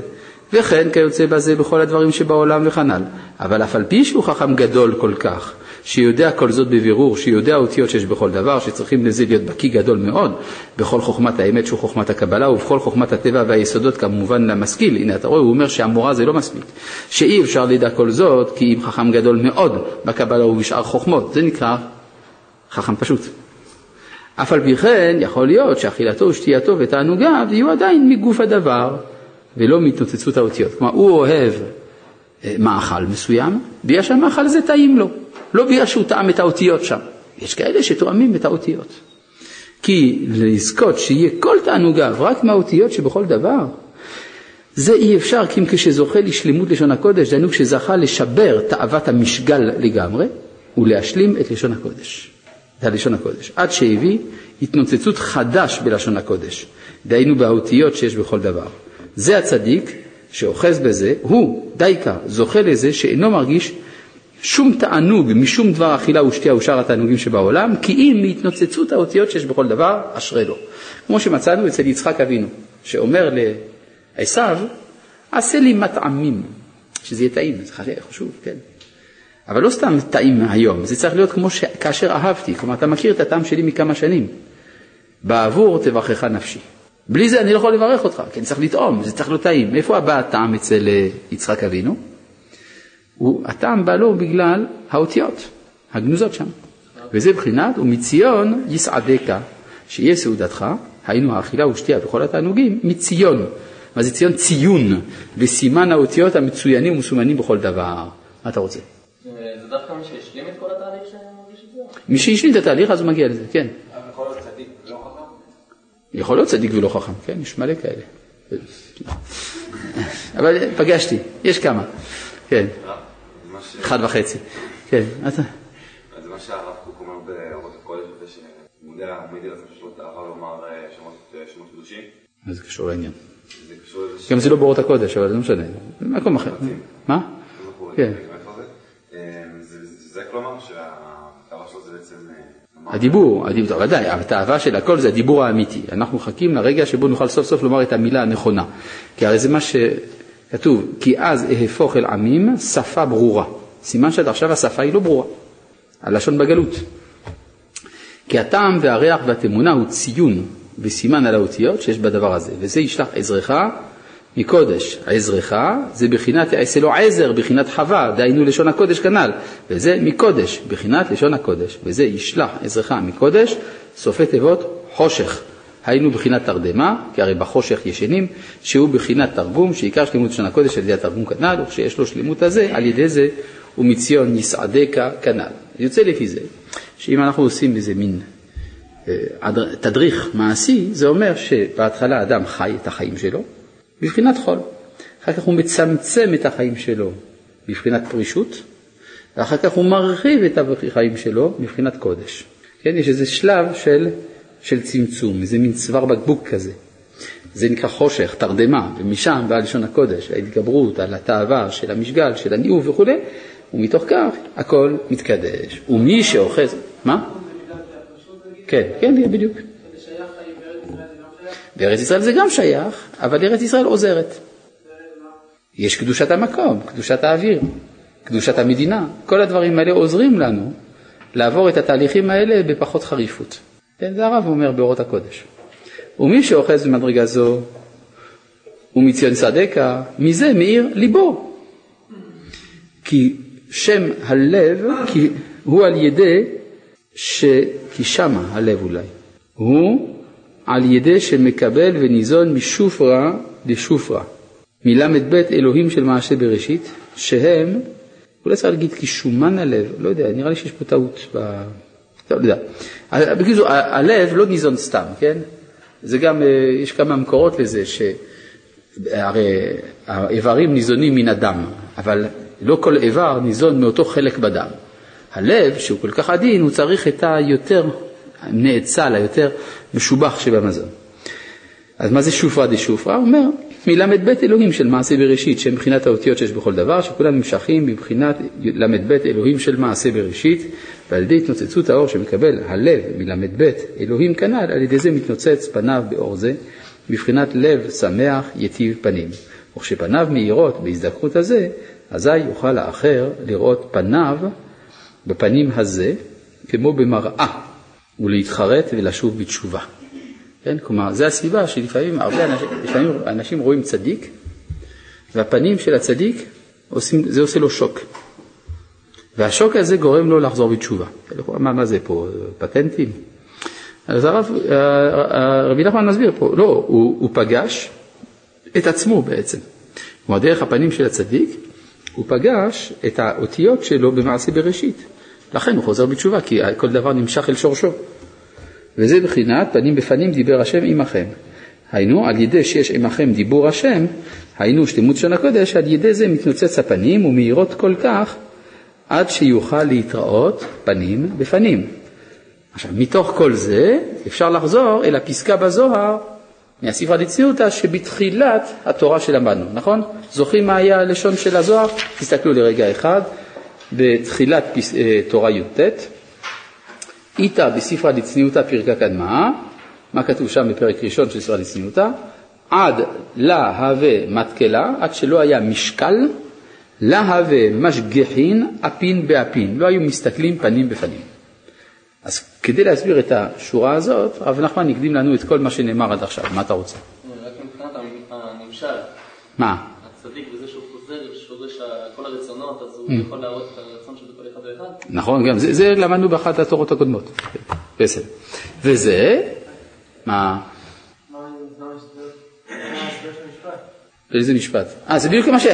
וכן כיוצא בזה בכל הדברים שבעולם וכנ"ל. אבל אף על פי שהוא חכם גדול כל כך שיודע כל זאת בבירור, שיודע אותיות שיש בכל דבר, שצריכים לזה להיות בקיא גדול מאוד, בכל חוכמת האמת שהוא חוכמת הקבלה, ובכל חוכמת הטבע והיסודות כמובן למשכיל. הנה אתה רואה, הוא אומר שהמורה זה לא מספיק, שאי אפשר לדע כל זאת, כי אם חכם גדול מאוד בקבלה ובשאר חוכמות, זה נקרא חכם פשוט. אף על פי כן, יכול להיות שאכילתו ושתייתו ותענוגיו יהיו עדיין מגוף הדבר, ולא מהתנוצצות האותיות. כלומר, הוא אוהב מאכל מסוים, בגלל שהמאכל הזה טעים לו. לא בגלל שהוא טעם את האותיות שם. יש כאלה שתואמים את האותיות. כי לזכות שיהיה כל תענוגיו רק מהאותיות שבכל דבר, זה אי אפשר כי אם כשזוכה לשלמות לשון הקודש, דהיינו כשזכה לשבר תאוות המשגל לגמרי ולהשלים את לשון הקודש. זה הלשון הקודש. עד שהביא התנוצצות חדש בלשון הקודש, דהיינו באותיות שיש בכל דבר. זה הצדיק שאוחז בזה, הוא, דייקה, זוכה לזה שאינו מרגיש שום תענוג משום דבר אכילה ושתייה ושאר התענוגים שבעולם, כי אם מהתנוצצות האותיות שיש בכל דבר, אשרי לו. כמו שמצאנו אצל יצחק אבינו, שאומר לעשו, עשה לי מטעמים, שזה יהיה טעים, זה חשוב, כן. אבל לא סתם טעים היום, זה צריך להיות כמו ש... כאשר אהבתי, כלומר אתה מכיר את הטעם שלי מכמה שנים. בעבור תברכך נפשי. בלי זה אני לא יכול לברך אותך, כי אני צריך לטעום, זה צריך להיות טעים. מאיפה בא הטעם אצל אה, יצחק אבינו? הוא, הטעם בא לו בגלל האותיות הגנוזות שם. וזה בחינת ומציון יסעדך, שיהיה סעודתך, היינו האכילה ושתייה וכל התענוגים, מציון. מה זה ציון? ציון, וסימן האותיות המצוינים ומסומנים בכל דבר. מה אתה רוצה? זה דווקא מי שהשלים את כל התהליך שמרגיש את זה? מי שהשלים את התהליך אז הוא מגיע לזה, כן. יכול להיות צדיק ולא חכם? יכול להיות צדיק ולא חכם, כן, יש מלא כאלה. אבל פגשתי, יש כמה, כן. אחד וחצי. כן, אז מה שהרב קוק אומר באורות הקודש, זה שמודע, עומד על עצמו שיש לו תאווה לומר אה, אה, שמות קדושים. מה זה קשור לעניין? גם זה לא באורות הקודש, אבל זה לא משנה, מקום אחר. מה? כן. אה, זה כלומר שלו זה בעצם... הדיבור, ודאי, התאווה של הכל זה הדיבור האמיתי. אנחנו מחכים לרגע שבו נוכל סוף סוף לומר את המילה הנכונה. כי הרי זה מה שכתוב, כי אז אהפוך אל עמים שפה ברורה. סימן שעד עכשיו השפה היא לא ברורה, הלשון בגלות. כי הטעם והריח והתמונה הוא ציון וסימן על האותיות שיש בדבר הזה, וזה ישלח עזרך מקודש. עזרך זה בחינת יעשה לו עזר, בחינת חווה, דהיינו לשון הקודש כנ"ל, וזה מקודש, בחינת לשון הקודש, וזה ישלח עזרך מקודש, סופי תיבות חושך. היינו בחינת תרדמה, כי הרי בחושך ישנים, שהוא בחינת תרגום, שעיקר שלמות לשון הקודש על ידי התרגום כנ"ל, וכשיש לו שלמות הזה, על ידי זה ומציון יסעדך כנ"ל. יוצא לפי זה, שאם אנחנו עושים איזה מין הד- תדריך מעשי, זה אומר שבהתחלה האדם חי את החיים שלו בבחינת חול. אחר כך הוא מצמצם את החיים שלו בבחינת פרישות, ואחר כך הוא מרחיב את החיים שלו מבחינת קודש. כן, יש איזה שלב של, של צמצום, איזה מין צוואר בקבוק כזה. זה נקרא חושך, תרדמה, ומשם בא לשון הקודש, ההתגברות על התאווה של המשגל, של הניאוף וכולי, ומתוך כך הכל מתקדש. ומי שאוחז, מה? כן, כן, בדיוק. בארץ ישראל זה גם שייך, אבל ארץ ישראל עוזרת. יש קדושת המקום, קדושת האוויר, קדושת המדינה, כל הדברים האלה עוזרים לנו לעבור את התהליכים האלה בפחות חריפות. כן, זה הרב אומר באורות הקודש. ומי שאוחז במדרגה זו ומציון צדקה, מזה מאיר ליבו. כי שם הלב, כי הוא על ידי, ש... כי שמה הלב אולי, הוא על ידי שמקבל וניזון משופרה לשופרה, מל"ב אלוהים של מעשה בראשית, שהם, אולי צריך להגיד כי שומן הלב, לא יודע, נראה לי שיש פה טעות ב... לא יודע. בקיצור, הלב לא ניזון סתם, כן? זה גם, אה, יש כמה מקורות לזה, שהרי האיברים ניזונים מן הדם, אבל לא כל איבר ניזון מאותו חלק בדם. הלב, שהוא כל כך עדין, הוא צריך את היותר נאצל, היותר משובח שבמזון. אז מה זה שופרא דשופרא? הוא אומר, מל"ב אלוהים של מעשה בראשית, שהם מבחינת האותיות שיש בכל דבר, שכולם נמשכים מבחינת ל"ב אלוהים של מעשה בראשית, ועל ידי התנוצצות האור שמקבל הלב מל"ב אלוהים כנ"ל, על ידי זה מתנוצץ פניו באור זה, מבחינת לב שמח יטיב פנים. וכשפניו מאירות בהזדקרות הזה, אזי יוכל האחר לראות פניו בפנים הזה, כמו במראה, ולהתחרט ולשוב בתשובה. כן? כלומר, זו הסיבה שלפעמים הרבה אנשים, לפעמים אנשים רואים צדיק, והפנים של הצדיק, עושים, זה עושה לו שוק. והשוק הזה גורם לו לחזור בתשובה. מה, מה זה פה, פטנטים? אז הרב, רבי נחמן מסביר פה, לא, הוא, הוא פגש את עצמו בעצם. כלומר, דרך הפנים של הצדיק, הוא פגש את האותיות שלו במעשה בראשית. לכן הוא חוזר בתשובה, כי כל דבר נמשך אל שורשו. וזה בחינת פנים בפנים דיבר השם עמכם. היינו, על ידי שיש עמכם דיבור השם, היינו שלמות שון הקודש, על ידי זה מתנוצץ הפנים ומאירות כל כך עד שיוכל להתראות פנים בפנים. עכשיו, מתוך כל זה אפשר לחזור אל הפסקה בזוהר מהספרה דצניותא שבתחילת התורה שלמדנו, נכון? זוכרים מה היה הלשון של הזוהר? תסתכלו לרגע אחד, בתחילת פס... תורה י"ט, איתא בספרה דצניותא פרקה קדמה, מה כתוב שם בפרק ראשון של ספרה דצניותא? עד לה הווה מתקלה, עד שלא היה משקל, לה הווה משגחין אפין באפין, לא היו מסתכלים פנים בפנים. אז כדי להסביר את השורה הזאת, רב נחמן הקדים לנו את כל מה שנאמר עד עכשיו, מה אתה רוצה? רק מבחינת הנמשל, מה? הצדיק בזה שהוא חוזר, שורש כל הרצונות, אז הוא יכול להראות את הרצון של כל אחד ואחד. נכון, גם זה, זה למדנו באחת התורות הקודמות. בסדר. וזה, מה? איזה משפט? אה, זה בדיוק מה ש...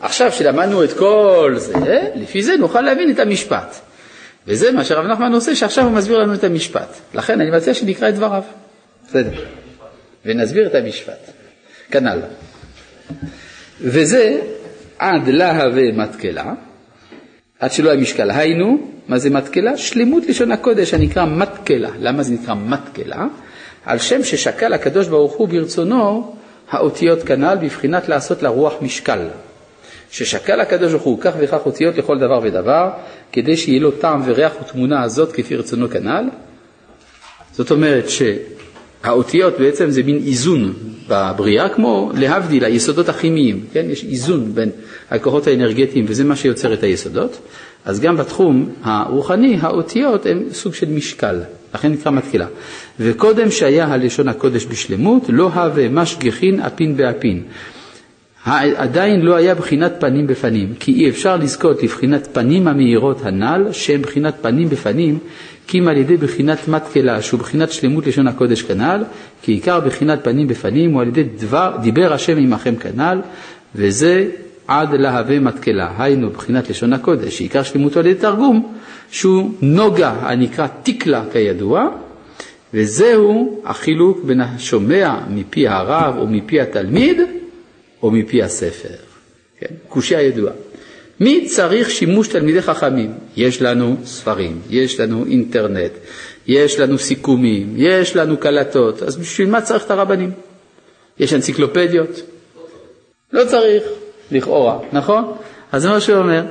עכשיו שלמדנו את כל זה, לפי זה נוכל להבין את המשפט. וזה מה שהרב נחמן עושה, שעכשיו הוא מסביר לנו את המשפט. לכן אני מציע שנקרא את דבריו. בסדר. ונסביר את המשפט. כנ"ל. וזה עד להווה מתקלה, עד שלא היה משקל. היינו, מה זה מתקלה? שלמות לשון הקודש הנקרא מתקלה. למה זה נקרא מתקלה? על שם ששקל הקדוש ברוך הוא ברצונו האותיות כנ"ל בבחינת לעשות לרוח משקל. ששקל הקדוש ברוך הוא כך וכך אותיות לכל דבר ודבר, כדי שיהיה לו טעם וריח ותמונה הזאת כפי רצונו כנ"ל. זאת אומרת שהאותיות בעצם זה מין איזון בבריאה, כמו להבדיל היסודות הכימיים, כן? יש איזון בין הכוחות האנרגטיים וזה מה שיוצר את היסודות. אז גם בתחום הרוחני האותיות הן סוג של משקל, לכן נקרא מתקילה. וקודם שהיה הלשון הקודש בשלמות, לא הווה משגיחין אפין באפין. עדיין לא היה בחינת פנים בפנים, כי אי אפשר לזכות לבחינת פנים המאירות הנ"ל, שהן בחינת פנים בפנים, כי אם על ידי בחינת מתקלה, שהוא בחינת שלמות לשון הקודש כנ"ל, כי עיקר בחינת פנים בפנים הוא על ידי דבר, דיבר השם עמכם כנ"ל, וזה עד להווה מתקלה, היינו בחינת לשון הקודש, שעיקר שלמותו על ידי תרגום, שהוא נוגה הנקרא תיקלה כידוע, וזהו החילוק בין השומע מפי הרב או מפי התלמיד או מפי הספר. כן? קושייה ידועה. מי צריך שימוש תלמידי חכמים? יש לנו ספרים, יש לנו אינטרנט, יש לנו סיכומים, יש לנו קלטות, אז בשביל מה צריך את הרבנים? יש אנציקלופדיות? לא צריך, לכאורה, נכון? אז מה שהוא אומר.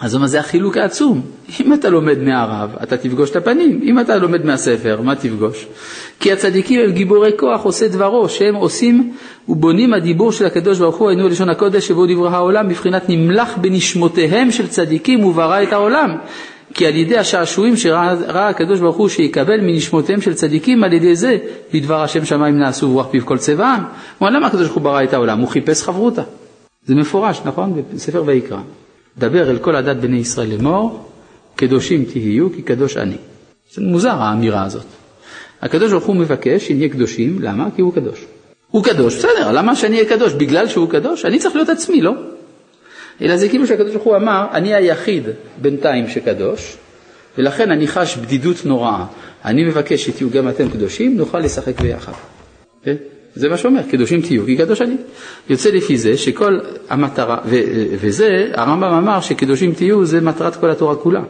אז אומר, זה החילוק העצום. אם אתה לומד מהרב, אתה תפגוש את הפנים. אם אתה לומד מהספר, מה תפגוש? כי הצדיקים הם גיבורי כוח, עושי דברו, שהם עושים ובונים הדיבור של הקדוש ברוך הוא, היינו לשון הקודש שבו דברי העולם, בבחינת נמלח בנשמותיהם של צדיקים וברא את העולם. כי על ידי השעשועים שראה הקדוש ברוך הוא שיקבל מנשמותיהם של צדיקים, על ידי זה לדבר השם שמיים נעשו ורוח פיו כל צבעם. אמר, למה הקדוש ברוך הוא ברא את העולם? הוא חיפש חברותה. זה מפורש, נכון? בספר ויקרא. דבר אל כל עדת בני ישראל לאמור, קדושים תהיו כי קדוש אני. זה מוזר האמירה הזאת. הקדוש ברוך הוא מבקש שנהיה קדושים, למה? כי הוא קדוש. הוא קדוש, בסדר, למה שאני אהיה קדוש? בגלל שהוא קדוש? אני צריך להיות עצמי, לא? אלא זה כאילו שהקדוש ברוך הוא אמר, אני היחיד בינתיים שקדוש, ולכן אני חש בדידות נוראה. אני מבקש שתהיו גם אתם קדושים, נוכל לשחק ביחד. כן? זה מה שאומר, קדושים תהיו, כי קדוש אני. יוצא לפי זה שכל המטרה, ו, וזה, הרמב"ם אמר שקדושים תהיו זה מטרת כל התורה כולה.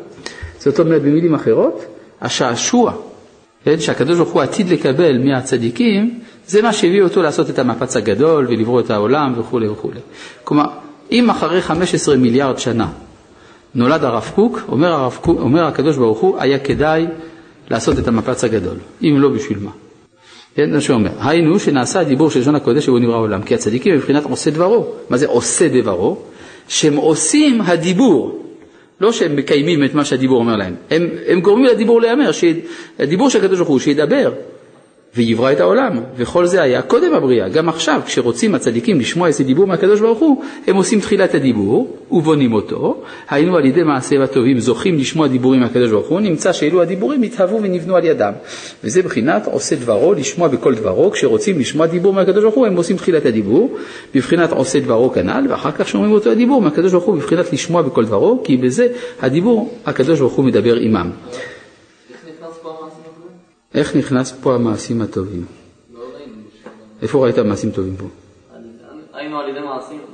זאת אומרת, במילים אחרות, השעשוע, כן, שהקדוש ברוך הוא עתיד לקבל מהצדיקים, זה מה שהביא אותו לעשות את המפץ הגדול ולברוא את העולם וכולי וכולי. כלומר, אם אחרי 15 מיליארד שנה נולד הרב קוק, אומר, הרב קוק, אומר הקדוש ברוך הוא, היה כדאי לעשות את המפץ הגדול, אם לא בשביל מה. כן, זה שאומר, היינו שנעשה הדיבור של לשון הקודש שבו נברא העולם, כי הצדיקים מבחינת עושה דברו. מה זה עושה דברו? שהם עושים הדיבור, לא שהם מקיימים את מה שהדיבור אומר להם, הם, הם גורמים לדיבור להיאמר, הדיבור של הקדוש ברוך הוא שידבר, ויברא את העולם, וכל זה היה קודם הבריאה. גם עכשיו, כשרוצים הצדיקים לשמוע איזה דיבור מהקדוש ברוך הוא, הם עושים תחילת הדיבור ובונים אותו, היינו על ידי מעשיהם הטובים זוכים לשמוע דיבורים מהקדוש ברוך הוא, נמצא שאלו הדיבורים התהוו ונבנו על ידם. וזה בחינת עושה דברו, לשמוע בכל דברו, כשרוצים לשמוע דיבור מהקדוש ברוך הוא, הם עושים תחילת הדיבור, בבחינת עושה דברו כנ"ל, ואחר כך שומעים אותו הדיבור מהקדוש ברוך הוא, בבחינת לשמוע בכל דברו, כי בזה הדיבור הקדוש ברוך הוא מדבר עמם. איך נכנס פה המעשים הטובים? איפה ראית מעשים טובים פה? היינו על ידי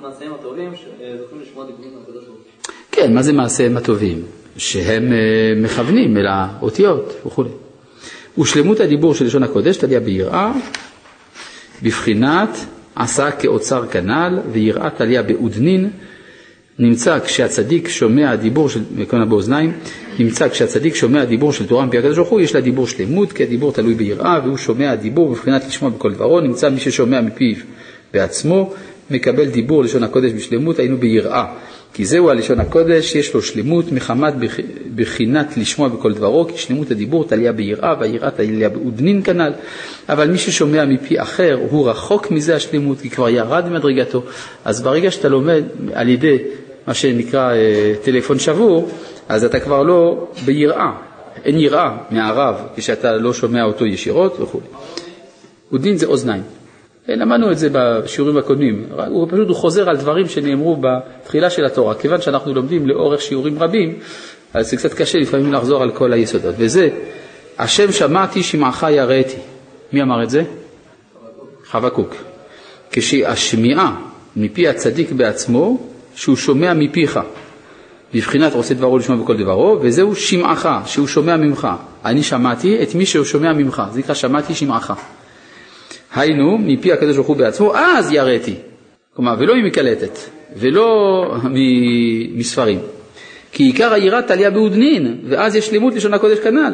מעשיהם הטובים שזוכים לשמוע דיבורים מהקדוש ברוך הוא. כן, מה זה מעשיהם הטובים? שהם אה, מכוונים אל האותיות וכו'. ושלמות הדיבור של לשון הקודש תליה ביראה, בבחינת עשה כאוצר כנ"ל, ויראה תליה בעודנין, נמצא כשהצדיק שומע דיבור של, מקונה באוזניים, נמצא כשהצדיק שומע דיבור של תורה מפי הקדוש ברוך הוא, יש לה דיבור שלמות, כי הדיבור תלוי ביראה, והוא שומע דיבור בבחינת לשמוע בכל דברו, נמצא מי ששומע מפיו בעצמו, מקבל דיבור לשון הקודש בשלמות, היינו ביראה. כי זהו הלשון הקודש, יש לו שלמות מחמת בחינת לשמוע בכל דברו, כי שלמות הדיבור תליה ביראה, והיראה תליה בעודנין כנ"ל, אבל מי ששומע מפי אחר, הוא רחוק מזה השלמות, כי כבר ירד ממדרגתו. אז ברגע שאתה לומד על ידי מה שנקרא אה, טלפון שבור, אז אתה כבר לא ביראה, אין יראה מהרב כשאתה לא שומע אותו ישירות וכו'. עודין זה אוזניים. אה, למדנו את זה בשיעורים הקודמים, הוא פשוט הוא חוזר על דברים שנאמרו בתחילה של התורה. כיוון שאנחנו לומדים לאורך שיעורים רבים, אז זה קצת קשה לפעמים לחזור על כל היסודות. וזה, השם שמעתי שמעך יראתי. מי אמר את זה? חבקוק. כשהשמיעה מפי הצדיק בעצמו, שהוא שומע מפיך. בבחינת עושה דברו לשמוע בכל דברו, וזהו שמעך, שהוא שומע ממך. אני שמעתי את מי שהוא שומע ממך, זה נקרא שמעתי שמעך. היינו, מפי הקדוש ברוך הוא בעצמו, אז יראתי. כלומר, ולא ממקלטת, ולא מספרים. כי עיקר היראה תליה בעודנין, ואז יש לימוד לשון הקודש כנ"ל.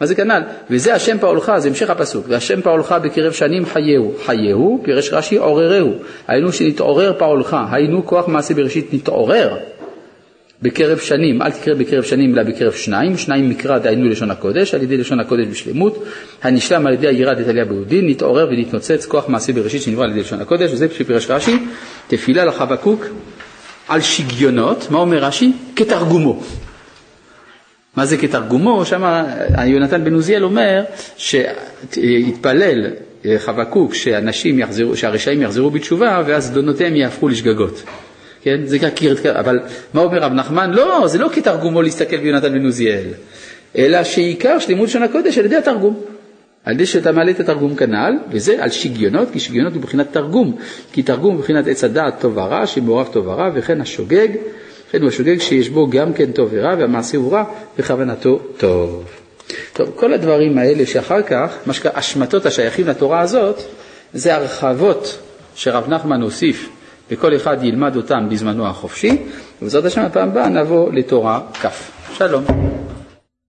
מה זה כנ"ל? וזה השם פעולך, זה המשך הפסוק. והשם פעולך בקרב שנים חייהו. חייהו, פירש רש"י, עוררהו. היינו שנתעורר פעולך, היינו כוח מעשה בראשית נתעורר. בקרב שנים, אל תקרא בקרב שנים אלא בקרב שניים, שניים מקרא דהיינו לשון הקודש, על ידי לשון הקודש בשלמות, הנשלם על ידי היראה דתליה ביהודין, נתעורר ונתנוצץ כוח מעשה בראשית שנברא על ידי לשון הקודש, וזה שפירש רש"י, תפילה לחבקוק על שגיונות, מה אומר רש"י? כתרגומו. מה זה כתרגומו? שם יונתן בן עוזיאל אומר שהתפלל חבקוק שאנשים יחזרו, שהרשעים יחזרו בתשובה ואז דונותיהם יהפכו לשגגות. כן? זה ככה, אבל מה אומר רב נחמן? לא, זה לא כתרגומו להסתכל ביונתן בן עוזיאל, אלא שעיקר של לימוד לשון הקודש על ידי התרגום. על ידי שאתה מעלה את התרגום כנ"ל, וזה על שגיונות, כי שגיונות הוא מבחינת תרגום, כי תרגום הוא מבחינת עץ הדעת טוב ורע, שמעורב טוב ורע, וכן השוגג, וכן הוא השוגג שיש בו גם כן טוב ורע, והמעשה הוא רע, וכוונתו טוב. טוב, כל הדברים האלה שאחר כך, מה שנקרא השמטות השייכים לתורה הזאת, זה הרחבות שרב נחמן הוסיף, וכל אחד ילמד אותם בזמנו החופשי, ובעזרת השם הפעם הבאה נבוא לתורה כ'. שלום.